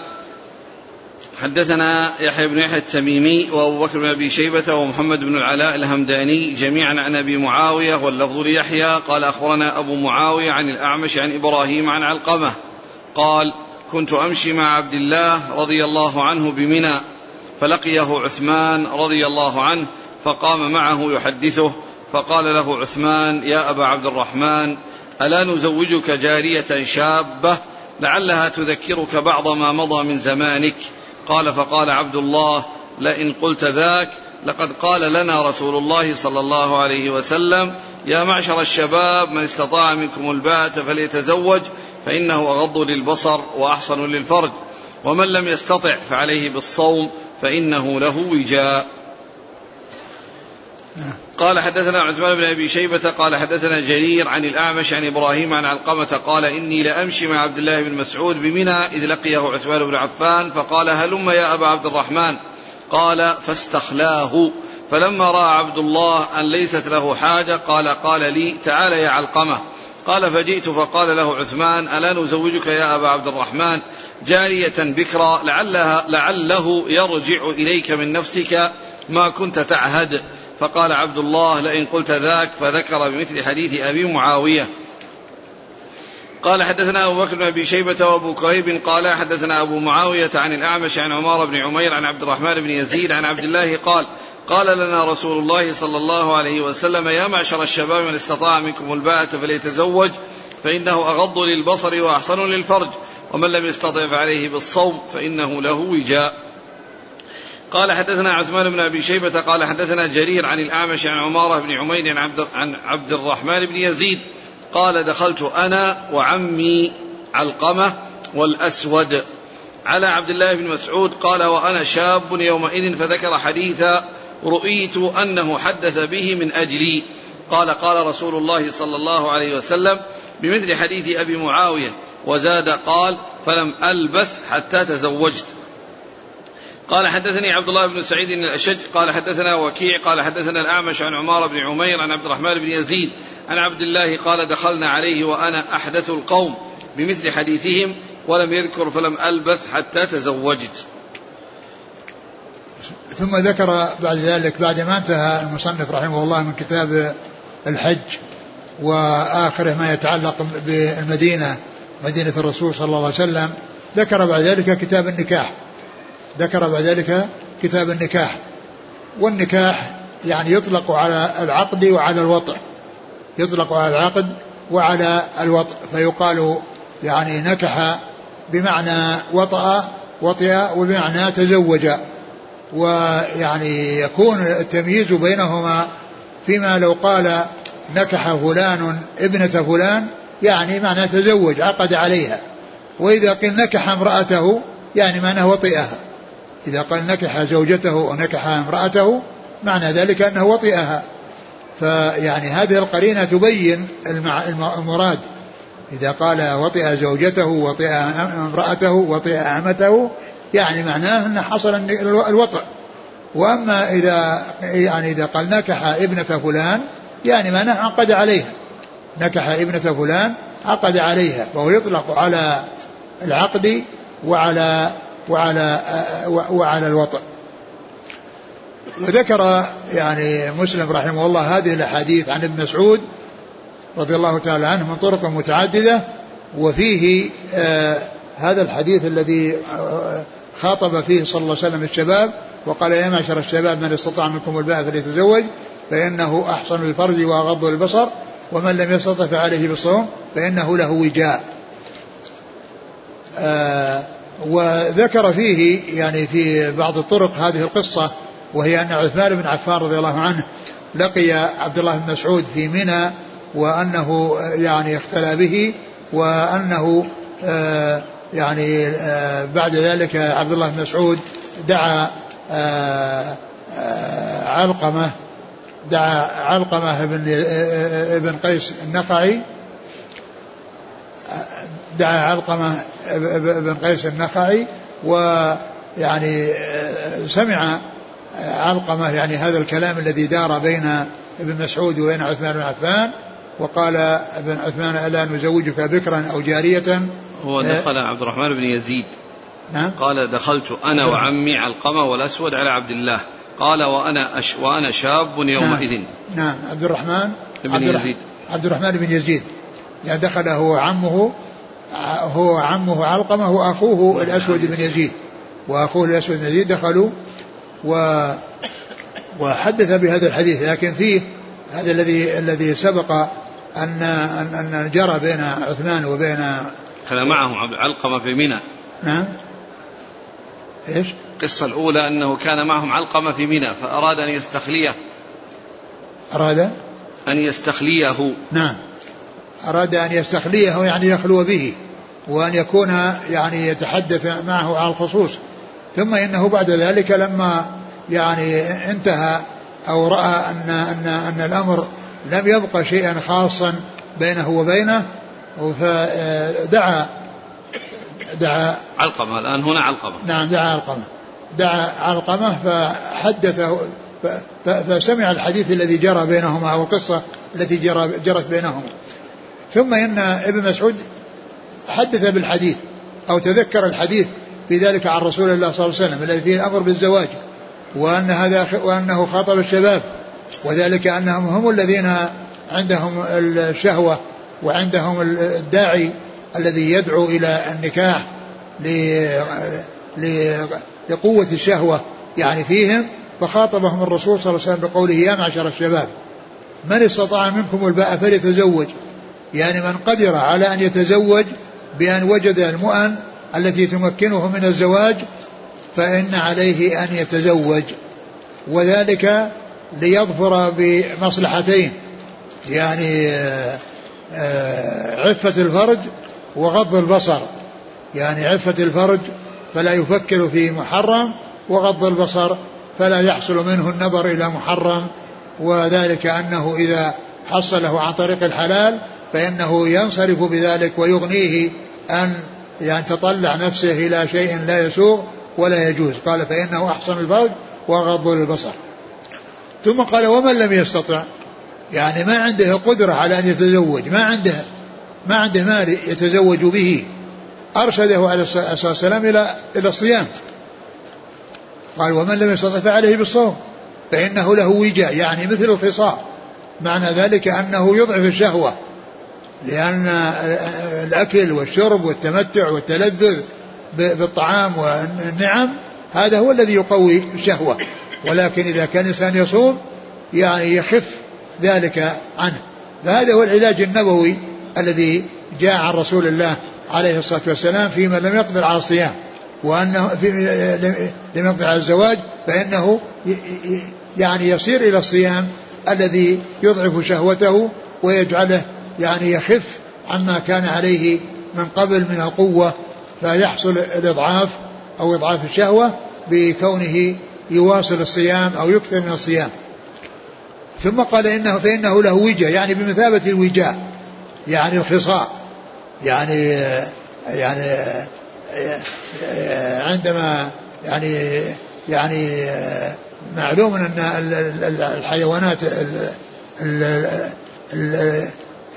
حدثنا يحيى بن يحيى التميمي وأبو بكر بن أبي شيبة ومحمد بن العلاء الهمداني جميعا عن أبي معاوية واللفظ ليحيى. قال أخبرنا أبو معاوية عن الأعمش عن إبراهيم عن علقمة. قال كنت أمشي مع عبد الله رضي الله عنه بمنى. فلقيه عثمان رضي الله عنه فقام معه يحدثه فقال له عثمان يا أبا عبد الرحمن ألا نزوجك جارية شابة؟ لعلها تذكرك بعض ما مضى من زمانك. قال فقال عبد الله لئن قلت ذاك لقد قال لنا رسول الله صلى الله عليه وسلم يا معشر الشباب من استطاع منكم الباءة فليتزوج فإنه أغض للبصر وأحصن للفرج ومن لم يستطع فعليه بالصوم فإنه له وجاء. قال حدثنا عثمان بن أبي شيبة قال حدثنا جرير عن الأعمش عن إبراهيم عن علقمة قال إني لأمشي مع عبد الله بن مسعود بمنى إذ لقيه عثمان بن عفان فقال هلم يا أبا عبد الرحمن؟ قال فاستخلاه. فلما رأى عبد الله أن ليست له حاجة قال قال لي تعال يا علقمة. قال فجئت فقال له عثمان ألا نزوجك يا أبا عبد الرحمن؟ جارية بكرا لعلها لعله يرجع إليك من نفسك ما كنت تعهد. فقال عبد الله لئن قلت ذاك فذكر بمثل حديث أبي معاوية. قال حدثنا أبو بكر بن أبي شيبة وأبو كريب قال حدثنا أبو معاوية عن الأعمش عن عمار بن عمير عن عبد الرحمن بن يزيد عن عبد الله قال قال لنا رسول الله صلى الله عليه وسلم يا معشر الشباب من استطاع منكم الباءة فليتزوج فإنه أغض للبصر وأحسن للفرج. ومن لم يستطع فعليه بالصوم فإنه له وجاء. قال حدثنا عثمان بن أبي شيبة قال حدثنا جرير عن الأعمش عن عمارة بن عمير عن عبد, عن عبد الرحمن بن يزيد. قال دخلت أنا وعمي علقمة والأسود على عبد الله بن مسعود. قال وأنا شاب يومئذ فذكر حديثا رؤيت أنه حدث به من أجلي. قال قال رسول الله صلى الله عليه وسلم بمثل حديث أبي معاوية وزاد قال فلم ألبث حتى تزوجت. قال حدثني عبد الله بن سعيد الأشج قال حدثنا وكيع قال حدثنا الأعمش عن عمار بن عمير عن عبد الرحمن بن يزيد عن عبد الله قال دخلنا عليه وأنا أحدث القوم بمثل حديثهم ولم يذكر فلم ألبث حتى تزوجت. ثم ذكر بعد ذلك بعد ما انتهى المصنف رحمه الله من كتاب الحج وآخره ما يتعلق بالمدينة مدينة الرسول صلى الله عليه وسلم ذكر بعد ذلك كتاب النكاح. ذكر بعد ذلك كتاب النكاح. والنكاح يعني يطلق على العقد وعلى الوطء. يطلق على العقد وعلى الوطء. فيقال يعني نكح بمعنى وطأ وطئ وبمعنى تزوج. ويعني يكون التمييز بينهما فيما لو قال نكح فلان ابنة فلان يعني معنى تزوج عقد عليها. وإذا قيل نكح امرأته يعني معناه وطئها. إذا قال نكح زوجته أو نكح امرأته معنى ذلك أنه وطئها. فيعني هذه القرينة تبين المراد. إذا قال وطئ زوجته وطئ امرأته وطئ أمته يعني معناه أن حصل الوطئ وأما إذا يعني إذا قال نكح ابنة فلان يعني معناه عقد عليها. نكح ابنة فلان عقد عليها وهو يطلق على العقد وعلى وعلى وعلى الوطء وذكر يعني مسلم رحمه الله هذه الأحاديث عن ابن مسعود رضي الله تعالى عنه من طرق متعددة وفيه آه هذا الحديث الذي آه خاطب فيه صلى الله عليه وسلم الشباب وقال يا معشر الشباب من استطاع منكم الباء فليتزوج فإنه أحسن الفرج وأغض البصر. ومن لم يستطع فعليه بالصوم فإنه له وجاء. آه وذكر فيه يعني في بعض الطرق هذه القصة وهي أن عثمان بن عفان رضي الله عنه لقي عبد الله بن مسعود في منى وأنه يعني اختلى به وأنه آه يعني آه بعد ذلك عبد الله بن مسعود دعا آه علقمة دعا علقمة بن ابن قيس النقعي. دعا علقمة بن قيس النخعي ويعني سمع علقمة يعني هذا الكلام الذي دار بين ابن مسعود وبين عثمان بن عفان وقال ابن عثمان ألا نزوجك بكرا أو جارية؟ هو دخل عبد الرحمن بن يزيد. نعم. قال دخلت أنا وعمي علقمة والأسود على عبد الله. قال وأنا أش وأنا شاب يومئذ. نعم, نعم. عبد الرحمن بن يزيد. عبد الرحمن بن يزيد. يعني دخل هو عمه هو عمه علقمة وأخوه الأسود بن يزيد. وأخوه الأسود بن يزيد دخلوا و وحدث بهذا الحديث. لكن فيه هذا الذي الذي سبق أن أن, أن جرى بين عثمان وبين كان معهم علقمة في منى. نعم. إيش؟ القصة الأولى أنه كان معهم علقمة في منى فأراد أن يستخليه. أراد؟ أن يستخليه. نعم. أراد أن يستخليه يعني يخلو به وأن يكون يعني يتحدث معه على الخصوص. ثم إنه بعد ذلك لما يعني انتهى أو رأى أن أن أن الأمر لم يبقى شيئا خاصا بينه وبينه فدعا دعا علقمة الآن هنا علقمة. نعم دعا علقمة. دعا علقمة فحدثه فسمع الحديث الذي جرى بينهما أو القصة التي جرى جرت بينهما. ثم إن ابن مسعود حدث بالحديث أو تذكر الحديث في ذلك عن رسول الله صلى الله عليه وسلم الذي فيه الأمر بالزواج وأن هذا وأنه خاطب الشباب وذلك أنهم هم الذين عندهم الشهوة وعندهم الداعي الذي يدعو إلى النكاح لقوة الشهوة يعني فيهم فخاطبهم الرسول صلى الله عليه وسلم بقوله يا معشر الشباب من استطاع منكم الباء فليتزوج؟ يعني من قدر على أن يتزوج بأن وجد المؤن التي تمكنه من الزواج فإن عليه أن يتزوج. وذلك ليظفر بمصلحتين يعني آه، عفة الفرج وغض البصر. يعني عفة الفرج فلا يفكر في محرم وغض البصر فلا يحصل منه النظر إلى محرم وذلك أنه إذا حصله عن طريق الحلال فإنه ينصرف بذلك ويغنيه أن يعني تطلع نفسه إلى شيء لا يسوغ ولا يجوز. قال فإنه أحسن الفرج وغض البصر. ثم قال ومن لم يستطع؟ يعني ما عنده قدرة على أن يتزوج ما عنده ما عنده مال يتزوج به. أرشده عليه الصلاة والسلام إلى إلى الصيام. قال ومن لم يستطع فعليه بالصوم فإنه له وجاء. يعني مثل الخصاء معنى ذلك أنه يضعف الشهوة لأن الأكل والشرب والتمتع والتلذذ بالطعام والنعم هذا هو الذي يقوي الشهوة. ولكن إذا كان الإنسان يصوم يعني يخف ذلك عنه. فهذا هو العلاج النبوي الذي جاء عن رسول الله عليه الصلاة والسلام فيما لم يقدر على الصيام وأنه في لم يقدر على الزواج فإنه يعني يصير إلى الصيام الذي يضعف شهوته ويجعله يعني يخف عما كان عليه من قبل من القوة فيحصل الإضعاف أو إضعاف الشهوة بكونه يواصل الصيام أو يكثر من الصيام. ثم قال إنه فإنه له وجه يعني بمثابة الوجاء يعني الخصاء. يعني يعني عندما يعني يعني معلوم أن الحيوانات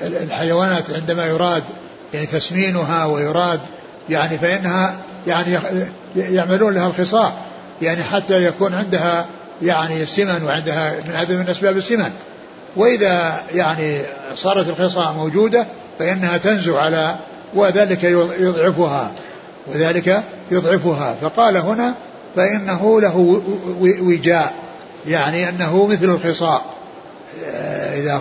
الحيوانات عندما يراد يعني تسمينها ويراد يعني فإنها يعني يعملون لها الخصاء يعني حتى يكون عندها يعني سمن وعندها من هذا من أسباب السمن. وإذا يعني صارت الخصاء موجودة فإنها تنزو على وذلك يضعفها وذلك يضعفها. فقال هنا فإنه له وجاء يعني أنه مثل الخصاء. إذا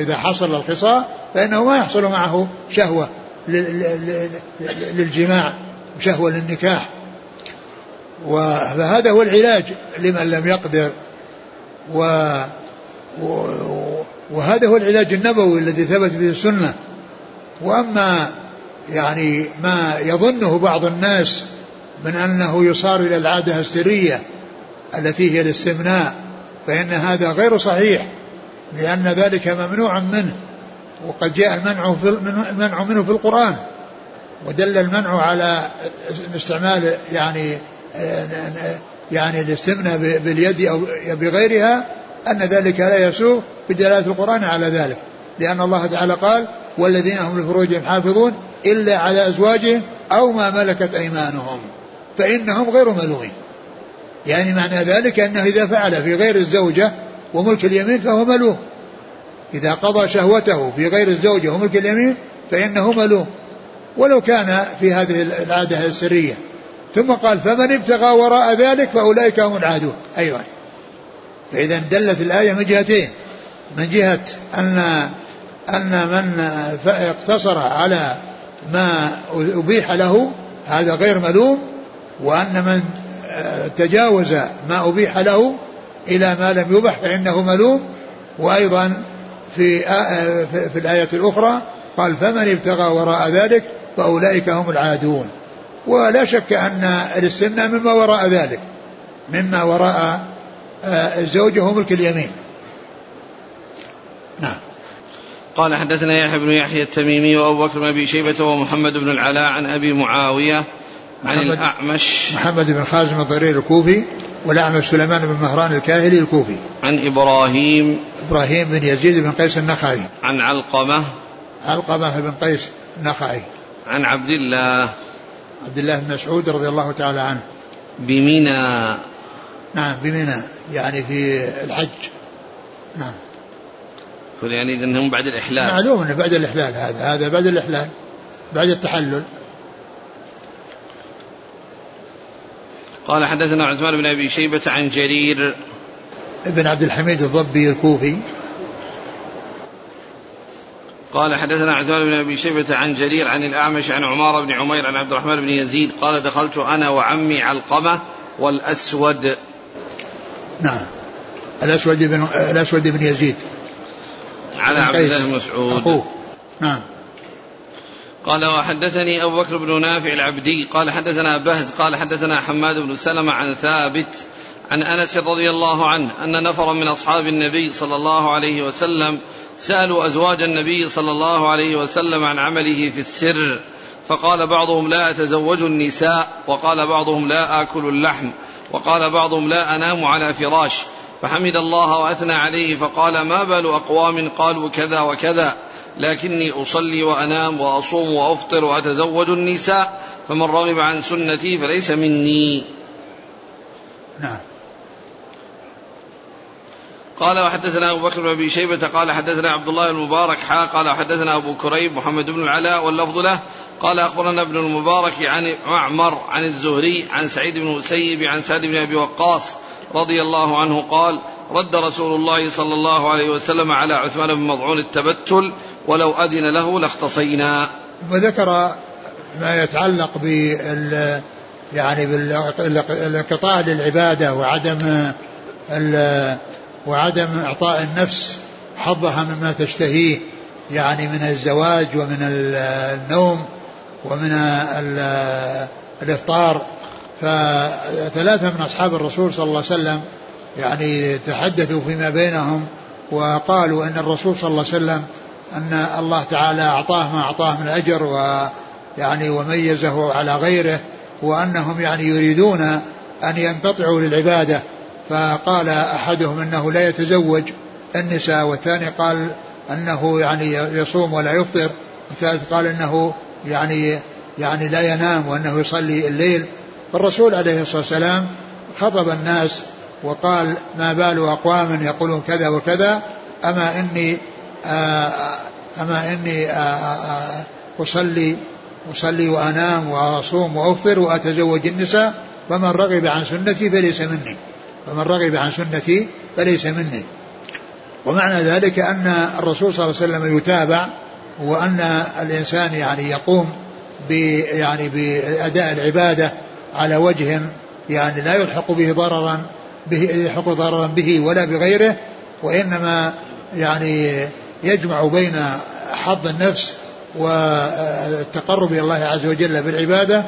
إذا حصل الخصاء فإنه ما يحصل معه شهوة للجماع شهوة للنكاح. فهذا هو العلاج لمن لم يقدر. و وهذا هو العلاج النبوي الذي ثبت به السنة. وأما يعني ما يظنه بعض الناس من أنه يصار إلى العادة السرية التي هي الاستمناء فإن هذا غير صحيح لأن ذلك ممنوع منه وقد جاء المنع في المنع منه في القرآن ودل المنع على استعمال يعني يعني الاستمناء باليد أو بغيرها أن ذلك لا يسوء بدلالة القرآن على ذلك لأن الله تعالى قال والذين هم لفروجهم حافظون إلا على أزواجهم أو ما ملكت أيمانهم فإنهم غير ملومين. يعني معنى ذلك أنه إذا فعل في غير الزوجة وملك اليمين فهو ملوم. إذا قضى شهوته في غير الزوجة وملك اليمين فإنه ملوم. ولو كان في هذه العادة السرية. ثم قال فمن ابتغى وراء ذلك فأولئك هم العادون. أيضا فإذا دلت الآية من جهتين. من جهة أن أن من اقتصر على ما أبيح له هذا غير ملوم وأن من تجاوز ما أبيح له إلى ما لم يبح فإنه ملوم. وأيضا في في الآية الأخرى قال فمن ابتغى وراء ذلك فأولئك هم العادون. ولا شك أن الاستمناء مما وراء ذلك مما وراء الزوجة هو ملك اليمين. نعم. قال حدثنا يحيى بن يحيى التميمي وأبو بكر بن أبي شيبة ومحمد بن العلاء عن أبي معاوية عن الأعمش. محمد بن خازم الضرير الكوفي والأعمش سليمان بن مهران الكاهلي الكوفي. عن إبراهيم. إبراهيم بن يزيد بن قيس النخعي. عن علقمة. علقمة بن قيس النخعي. عن عبد الله. عبد الله بن مسعود رضي الله تعالى عنه. بمنى. نعم بمنى يعني في الحج. نعم. يعني انهم بعد الإحلال. معلوم إنه بعد الإحلال هذا هذا بعد الإحلال بعد التحلل. قال حدثنا عثمان بن أبي شيبة عن جرير. ابن عبد الحميد الضبي الكوفي. قال حدثنا عثمان بن أبي شيبة عن جرير عن الأعمش عن عمار بن عمير عن عبد الرحمن بن يزيد. قال دخلت أنا وعمي علقمة والأسود. نعم. الأسود بن الأسود بن يزيد. على عبد الله بن مسعود. أخوه. نعم. قال وحدثني أبو بكر بن نافع العبدي. قال حدثنا بهز. قال حدثنا حماد بن سلمة عن ثابت عن أنس رضي الله عنه أن نفرا من أصحاب النبي صلى الله عليه وسلم سألوا أزواج النبي صلى الله عليه وسلم عن عمله في السر. فقال بعضهم لا أتزوج النساء. وقال بعضهم لا آكل اللحم. وقال بعضهم لا أنام على فراش. فحمد الله واثنى عليه فقال ما بال اقوام قالوا كذا وكذا لكني اصلي وانام واصوم وافطر واتزوج النساء فمن رغب عن سنتي فليس مني. نعم. قال وحدثنا أبو بكر بن أبي شيبة قال حدثنا عبد الله المبارك حا قال حدثنا أبو كريب محمد بن العلاء واللفظ له قال أخبرنا ابن المبارك عن معمر عن الزهري عن سعيد بن المسيب عن سعد بن أبي وقاص رضي الله عنه قال رد رسول الله صلى الله عليه وسلم على عثمان بن مضعون التبتل ولو أذن له لاختصينا. وذكر ما يتعلق بال يعني بالانقطاع للعبادة وعدم وعدم إعطاء النفس حظها مما تشتهيه يعني من الزواج ومن النوم ومن الإفطار. فثلاثة من أصحاب الرسول صلى الله عليه وسلم يعني تحدثوا فيما بينهم وقالوا أن الرسول صلى الله عليه وسلم أن الله تعالى أعطاه ما أعطاه من أجر ويعني وميزه على غيره وأنهم يعني يريدون أن ينقطعوا للعبادة. فقال أحدهم أنه لا يتزوج النساء والثاني قال أنه يعني يصوم ولا يفطر والثالث قال أنه يعني يعني لا ينام وأنه يصلي الليل. فالرسول عليه الصلاة والسلام خطب الناس وقال ما بال أقوام يقولون كذا وكذا أما إني آه، أما إني آه، آه، أصلي أصلي وأنام وأصوم وأفطر وأتزوج النساء فمن رغب عن سنتي فليس مني. فمن رغب عن سنتي فليس مني. ومعنى ذلك أن الرسول صلى الله عليه وسلم يتابع وأن الإنسان يعني يقوم يعني بأداء العبادة على وجه يعني لا يلحق به ضررا به يلحق ضررا به ولا بغيره وإنما يعني يجمع بين حظ النفس والتقرب إلى الله عز وجل بالعبادة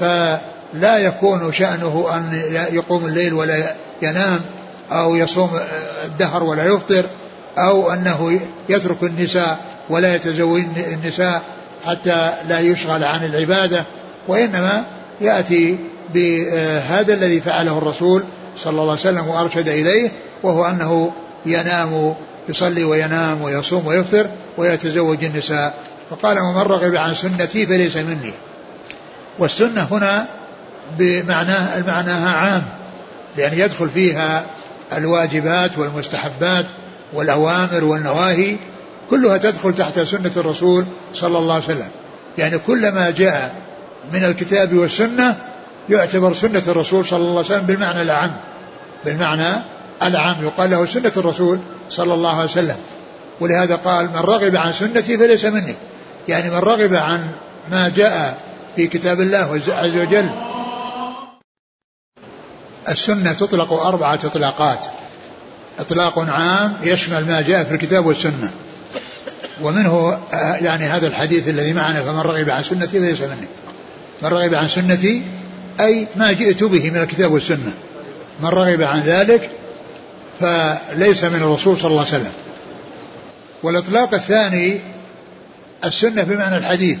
فلا يكون شأنه أن يقوم الليل ولا ينام أو يصوم الدهر ولا يفطر أو أنه يترك النساء ولا يتزوج النساء حتى لا يشغل عن العبادة وإنما يأتي بهذا الذي فعله الرسول صلى الله عليه وسلم وأرشد إليه وهو أنه ينام يصلي وينام ويصوم ويفطر ويتزوج النساء. فقال ومن رغب عن سنتي فليس مني. والسنة هنا بمعناه معناها عام لأن يدخل فيها الواجبات والمستحبات والأوامر والنواهي كلها تدخل تحت سنة الرسول صلى الله عليه وسلم. يعني كلما جاء من الكتاب والسنة يعتبر سنة الرسول صلى الله عليه وسلم بالمعنى الأعم بالمعنى العام. يقال له سنة الرسول صلى الله عليه وسلم. ولهذا قال من رغب عن سنتي فليس مني. يعني من رغب عن ما جاء في كتاب الله عز وجل. السنة تطلق أربعة إطلاقات. إطلاق عام يشمل ما جاء في الكتاب والسنة. ومنه يعني هذا الحديث الذي معنا فمن رغب عن سنتي فليس مني. من رغب عن سنتي أي ما جئت به من الكتاب والسنة. من رغب عن ذلك فليس من الرسول صلى الله عليه وسلم. والإطلاق الثاني السنة بمعنى الحديث.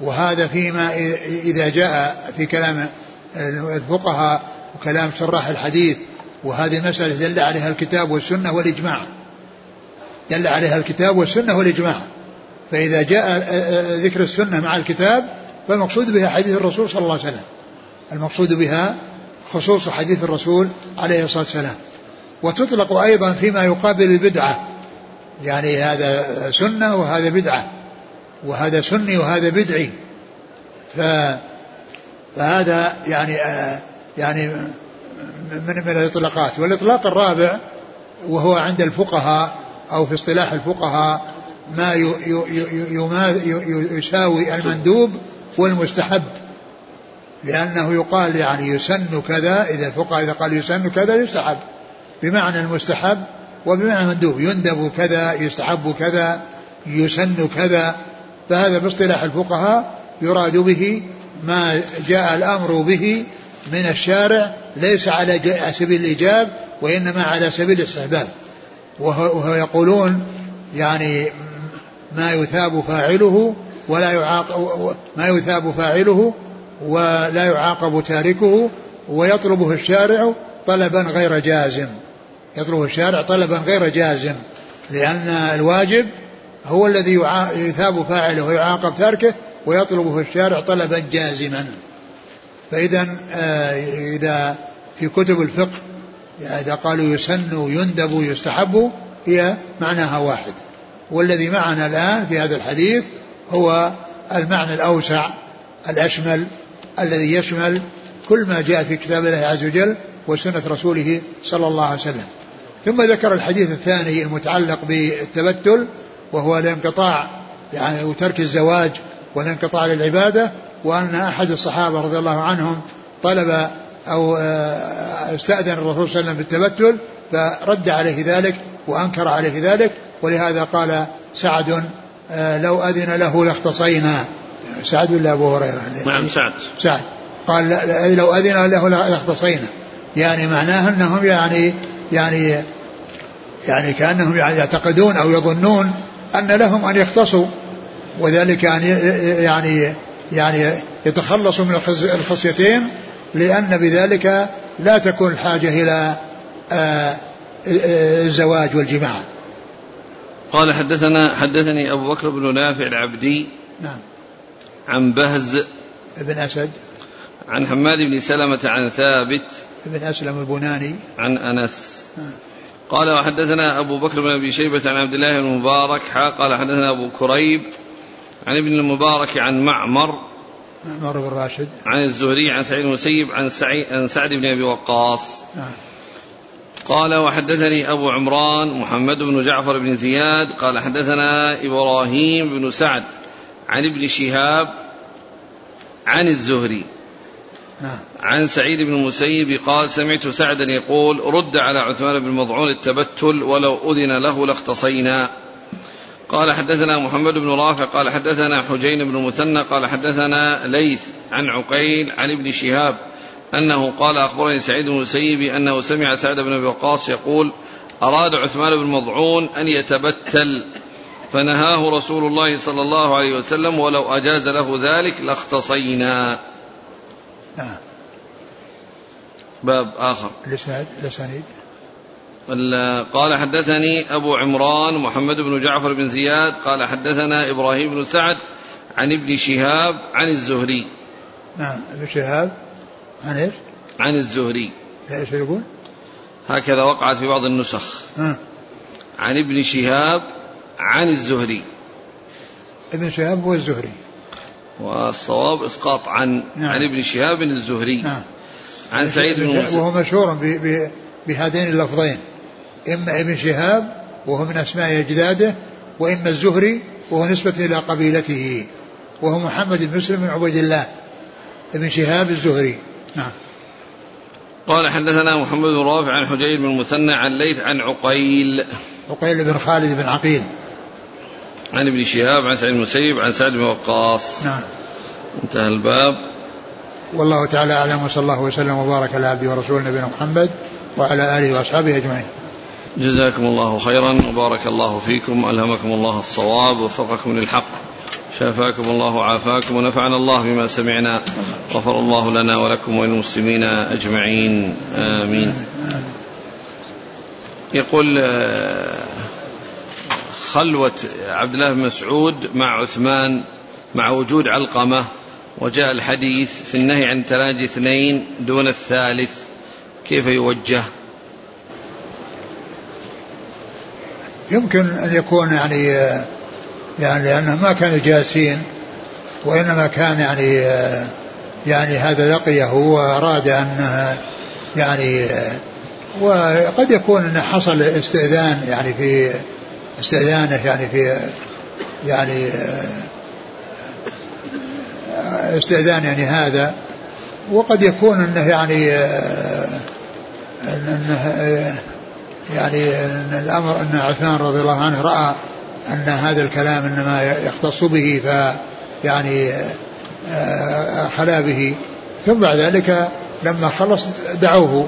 وهذا فيما إذا جاء في كلام الفقهاء وكلام شراح الحديث وهذه مسألة دل عليها الكتاب والسنة والإجماع. دل عليها الكتاب والسنة والإجماع. فإذا جاء ذكر السنة مع الكتاب فالمقصود بها حديث الرسول صلى الله عليه وسلم. المقصود بها خصوص حديث الرسول عليه الصلاة والسلام. وتطلق أيضا فيما يقابل البدعة. يعني هذا سنة وهذا بدعة. وهذا سني وهذا بدعي. ف فهذا يعني يعني من من الإطلاقات. والإطلاق الرابع وهو عند الفقهاء أو في اصطلاح الفقهاء ما يساوي المندوب والمستحب لأنه يقال يعني يسن كذا إذا الفقهاء إذا قال يسن كذا يستحب. بمعنى المستحب وبمعنى المندوب يندب كذا يستحب كذا يسن كذا. فهذا باصطلاح الفقهاء يراد به ما جاء الأمر به من الشارع ليس على سبيل الإيجاب وإنما على سبيل الاستحباب. وهو يقولون يعني ما يثاب فاعله ولا يعاقب ما يثاب فاعله ولا يعاقب تاركه ويطلبه الشارع طلبا غير جازم. يطلبه الشارع طلبا غير جازم لأن الواجب هو الذي يثاب فاعله ويعاقب تاركه ويطلبه الشارع طلبا جازما. فإذا آه، إذا في كتب الفقه إذا قالوا يسن يندب يستحب هي معناها واحد. والذي معنا الآن في هذا الحديث هو المعنى الأوسع الأشمل الذي يشمل كل ما جاء في كتاب الله عز وجل وسنة رسوله صلى الله عليه وسلم. ثم ذكر الحديث الثاني المتعلق بالتبتل وهو الانقطاع يعني وترك الزواج والانقطاع للعبادة وأن أحد الصحابة رضي الله عنهم طلب أو آه، استأذن الرسول صلى الله عليه وسلم بالتبتل فرد عليه ذلك وأنكر عليه ذلك ولهذا قال سعد لو أذن له لاختصينا. سعد ولا أبو هريرة؟ نعم سعد. سعد. قال لو أذن له لاختصينا. يعني معناه أنهم يعني يعني يعني كأنهم يعتقدون أو يظنون أن لهم أن يختصوا. وذلك يعني يعني يعني يتخلصوا من الخصيتين لأن بذلك لا تكون الحاجة إلى آه، الزواج والجماع. قال حدثنا حدثني أبو بكر بن نافع العبدي نعم. عن بهز بن أسد. عن حماد بن سلمة عن ثابت بن أسلم البناني. عن أنس. نعم. قال وحدثنا أبو بكر بن أبي شيبة عن عبد الله بن المبارك قال حدثنا أبو كريب عن ابن المبارك عن معمر معمر بن راشد. عن الزهري عن سعيد المسيب عن سعيد عن سعد بن أبي وقاص. نعم. قال وحدثني أبو عمران محمد بن جعفر بن زياد قال حدثنا إبراهيم بن سعد عن ابن شهاب عن الزهري نعم. عن سعيد بن المسيب قال سمعت سعدا يقول رد على عثمان بن مضعون التبتل ولو أذن له لاختصينا قال حدثنا محمد بن رافع قال حدثنا حجين بن مثنى قال حدثنا ليث عن عقيل عن ابن شهاب أنه قال أخبرني سعيد بن المسيب أنه سمع سعد بن أبي وقاص يقول أراد عثمان بن مضعون أن يتبتل فنهاه رسول الله صلى الله عليه وسلم ولو أجاز له ذلك لاختصينا. نعم. باب آخر. الإسناد الأسانيد قال حدثني أبو عمران محمد بن جعفر بن زياد قال حدثنا إبراهيم بن سعد عن ابن شهاب عن الزهري. نعم ابن شهاب. عن إيش؟ عن الزهري إيش يقول؟ هكذا وقعت في بعض النسخ ها. عن ابن شهاب عن الزهري ابن شهاب هو الزهري والصواب إسقاط عن نعم. عن ابن شهاب الزهري نعم. عن سعيد بن وهو مشهور بهذين اللفظين إما ابن شهاب وهو من أسماء أجداده وإما الزهري وهو نسبة إلى قبيلته وهو محمد بن مسلم بن عبيد الله ابن شهاب الزهري نعم. قال حدثنا محمد بن رافع عن حجير بن المثنى عن ليث عن عقيل. عقيل بن خالد بن عقيل. عن ابن شهاب عن سعيد المسيب عن سعد بن وقاص. نعم. انتهى الباب. والله تعالى أعلم وصلى الله وسلم وبارك على عبده ورسوله نبينا محمد وعلى آله وأصحابه أجمعين. جزاكم الله خيرا وبارك الله فيكم الهمكم الله الصواب ووفقكم للحق. شافاكم الله وعافاكم ونفعنا الله بما سمعنا. غفر الله لنا ولكم وللمسلمين أجمعين. آمين. يقول آه، خلوة عبد الله بن مسعود مع عثمان مع وجود علقمة وجاء الحديث في النهي عن تلاجي اثنين دون الثالث كيف يوجه؟ يمكن أن يكون يعني يعني لأنه ما كانوا جالسين وإنما كان يعني يعني هذا لقيه وأراد أن يعني وقد يكون أن حصل استئذان يعني في استئذانه يعني في يعني استئذان يعني هذا وقد يكون إنه يعني إنه يعني أن الأمر إن عثمان رضي الله عنه رأى أن هذا الكلام إنما يختص به ف يعني خلا به. ثم بعد ذلك لما خلص دعوه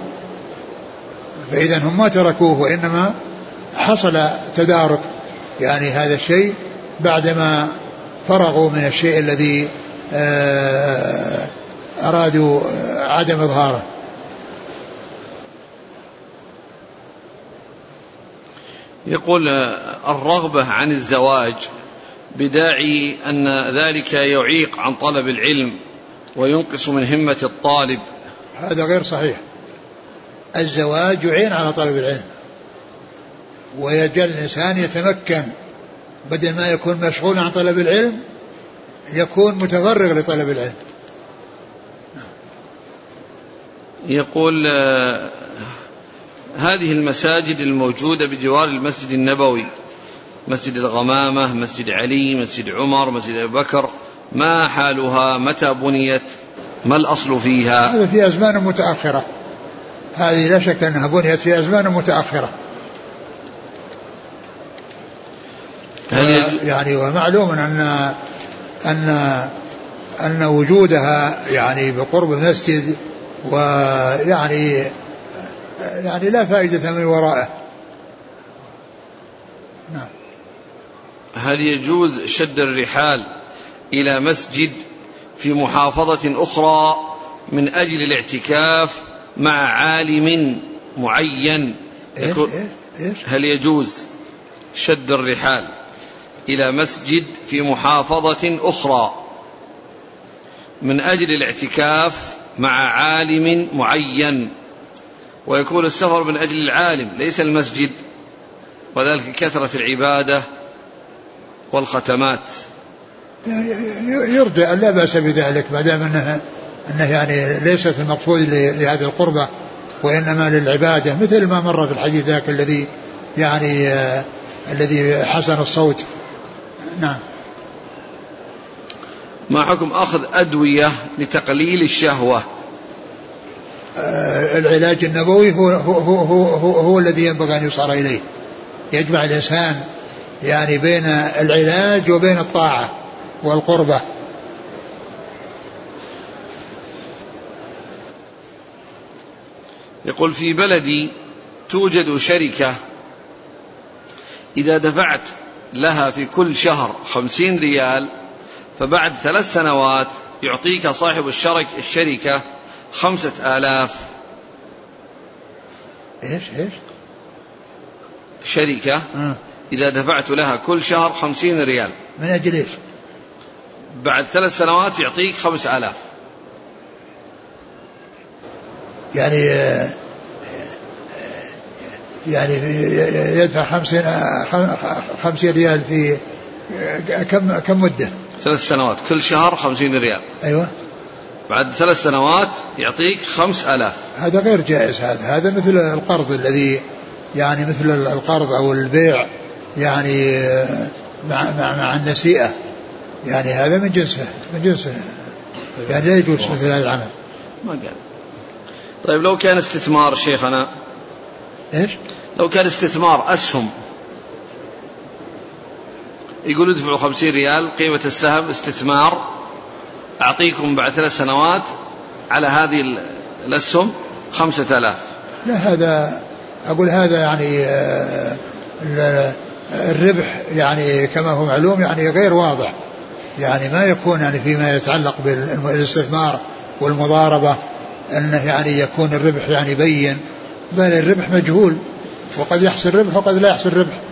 فإذا هم ما تركوه وإنما حصل تدارك. يعني هذا الشيء بعدما فرغوا من الشيء الذي آه، أرادوا عدم إظهاره. يقول الرغبة عن الزواج بداعي أن ذلك يعيق عن طلب العلم وينقص من همة الطالب. هذا غير صحيح. الزواج يعين على طلب العلم ويجعل الإنسان يتمكن بدل ما يكون مشغول عن طلب العلم يكون متفرغ لطلب العلم. يقول آه، هذه المساجد الموجودة بجوار المسجد النبوي. مسجد الغمامة مسجد علي مسجد عمر مسجد أبي بكر. ما حالها؟ متى بنيت؟ ما الأصل فيها؟ هذا في أزمان متأخرة. هذه لا شك أنها بنيت في أزمان متأخرة. يعني ومعلوم أن أن أن وجودها يعني بقرب المسجد ويعني يعني لا فائدة من ورائه نعم. هل يجوز شد الرحال إلى مسجد في محافظة أخرى من أجل الاعتكاف مع عالم معين؟ إيه إيه هل يجوز شد الرحال إلى مسجد في محافظة أخرى من أجل الاعتكاف مع عالم معين؟ ويكون السفر من أجل العالم ليس المسجد. وذلك كثرة العبادة والختمات. يرجى لا بأس بذلك ما دام أنها أنه يعني ليست المقصود لهذه القربة وإنما للعبادة مثل ما مر في الحديث ذاك الذي يعني آه الذي حسن الصوت. نعم. ما حكم أخذ أدوية لتقليل الشهوة؟ العلاج النبوي هو, هو, هو, هو, هو, هو الذي ينبغي أن يصار إليه. يجمع الإنسان يعني بين العلاج وبين الطاعة والقربة. يقول في بلدي توجد شركة إذا دفعت لها في كل شهر خمسين ريال فبعد ثلاث سنوات يعطيك صاحب الشرك الشركة خمسة آلاف إيش إيش؟ شركة آه. إذا دفعت لها كل شهر خمسين ريال. من أجل إيش؟ بعد ثلاث سنوات يعطيك خمس آلاف. يعني آه، يعني يدفع خمسين خمسين ريال في كم كم مدة؟ ثلاث سنوات كل شهر خمسين ريال. أيوة. بعد ثلاث سنوات يعطيك خمس ألاف. هذا غير جائز هذا هذا مثل القرض الذي يعني مثل القرض أو البيع يعني مع, مع, مع النسيئة. يعني هذا من جنسه من جنسه. يعني لا يجوز مثل هذا العمل. ما قال. طيب لو كان استثمار شيخنا إيش؟ لو كان استثمار أسهم يقول ادفعوا خمسين ريال قيمة السهم استثمار أعطيكم بعد ثلاث سنوات على هذه الأسهم خمسة آلاف. لا هذا أقول هذا يعني آه، الربح يعني كما هو معلوم يعني غير واضح. يعني ما يكون يعني فيما يتعلق بالاستثمار والمضاربة أنه يعني يكون الربح يعني بين بل الربح مجهول. وقد يحصل ربح وقد لا يحصل ربح.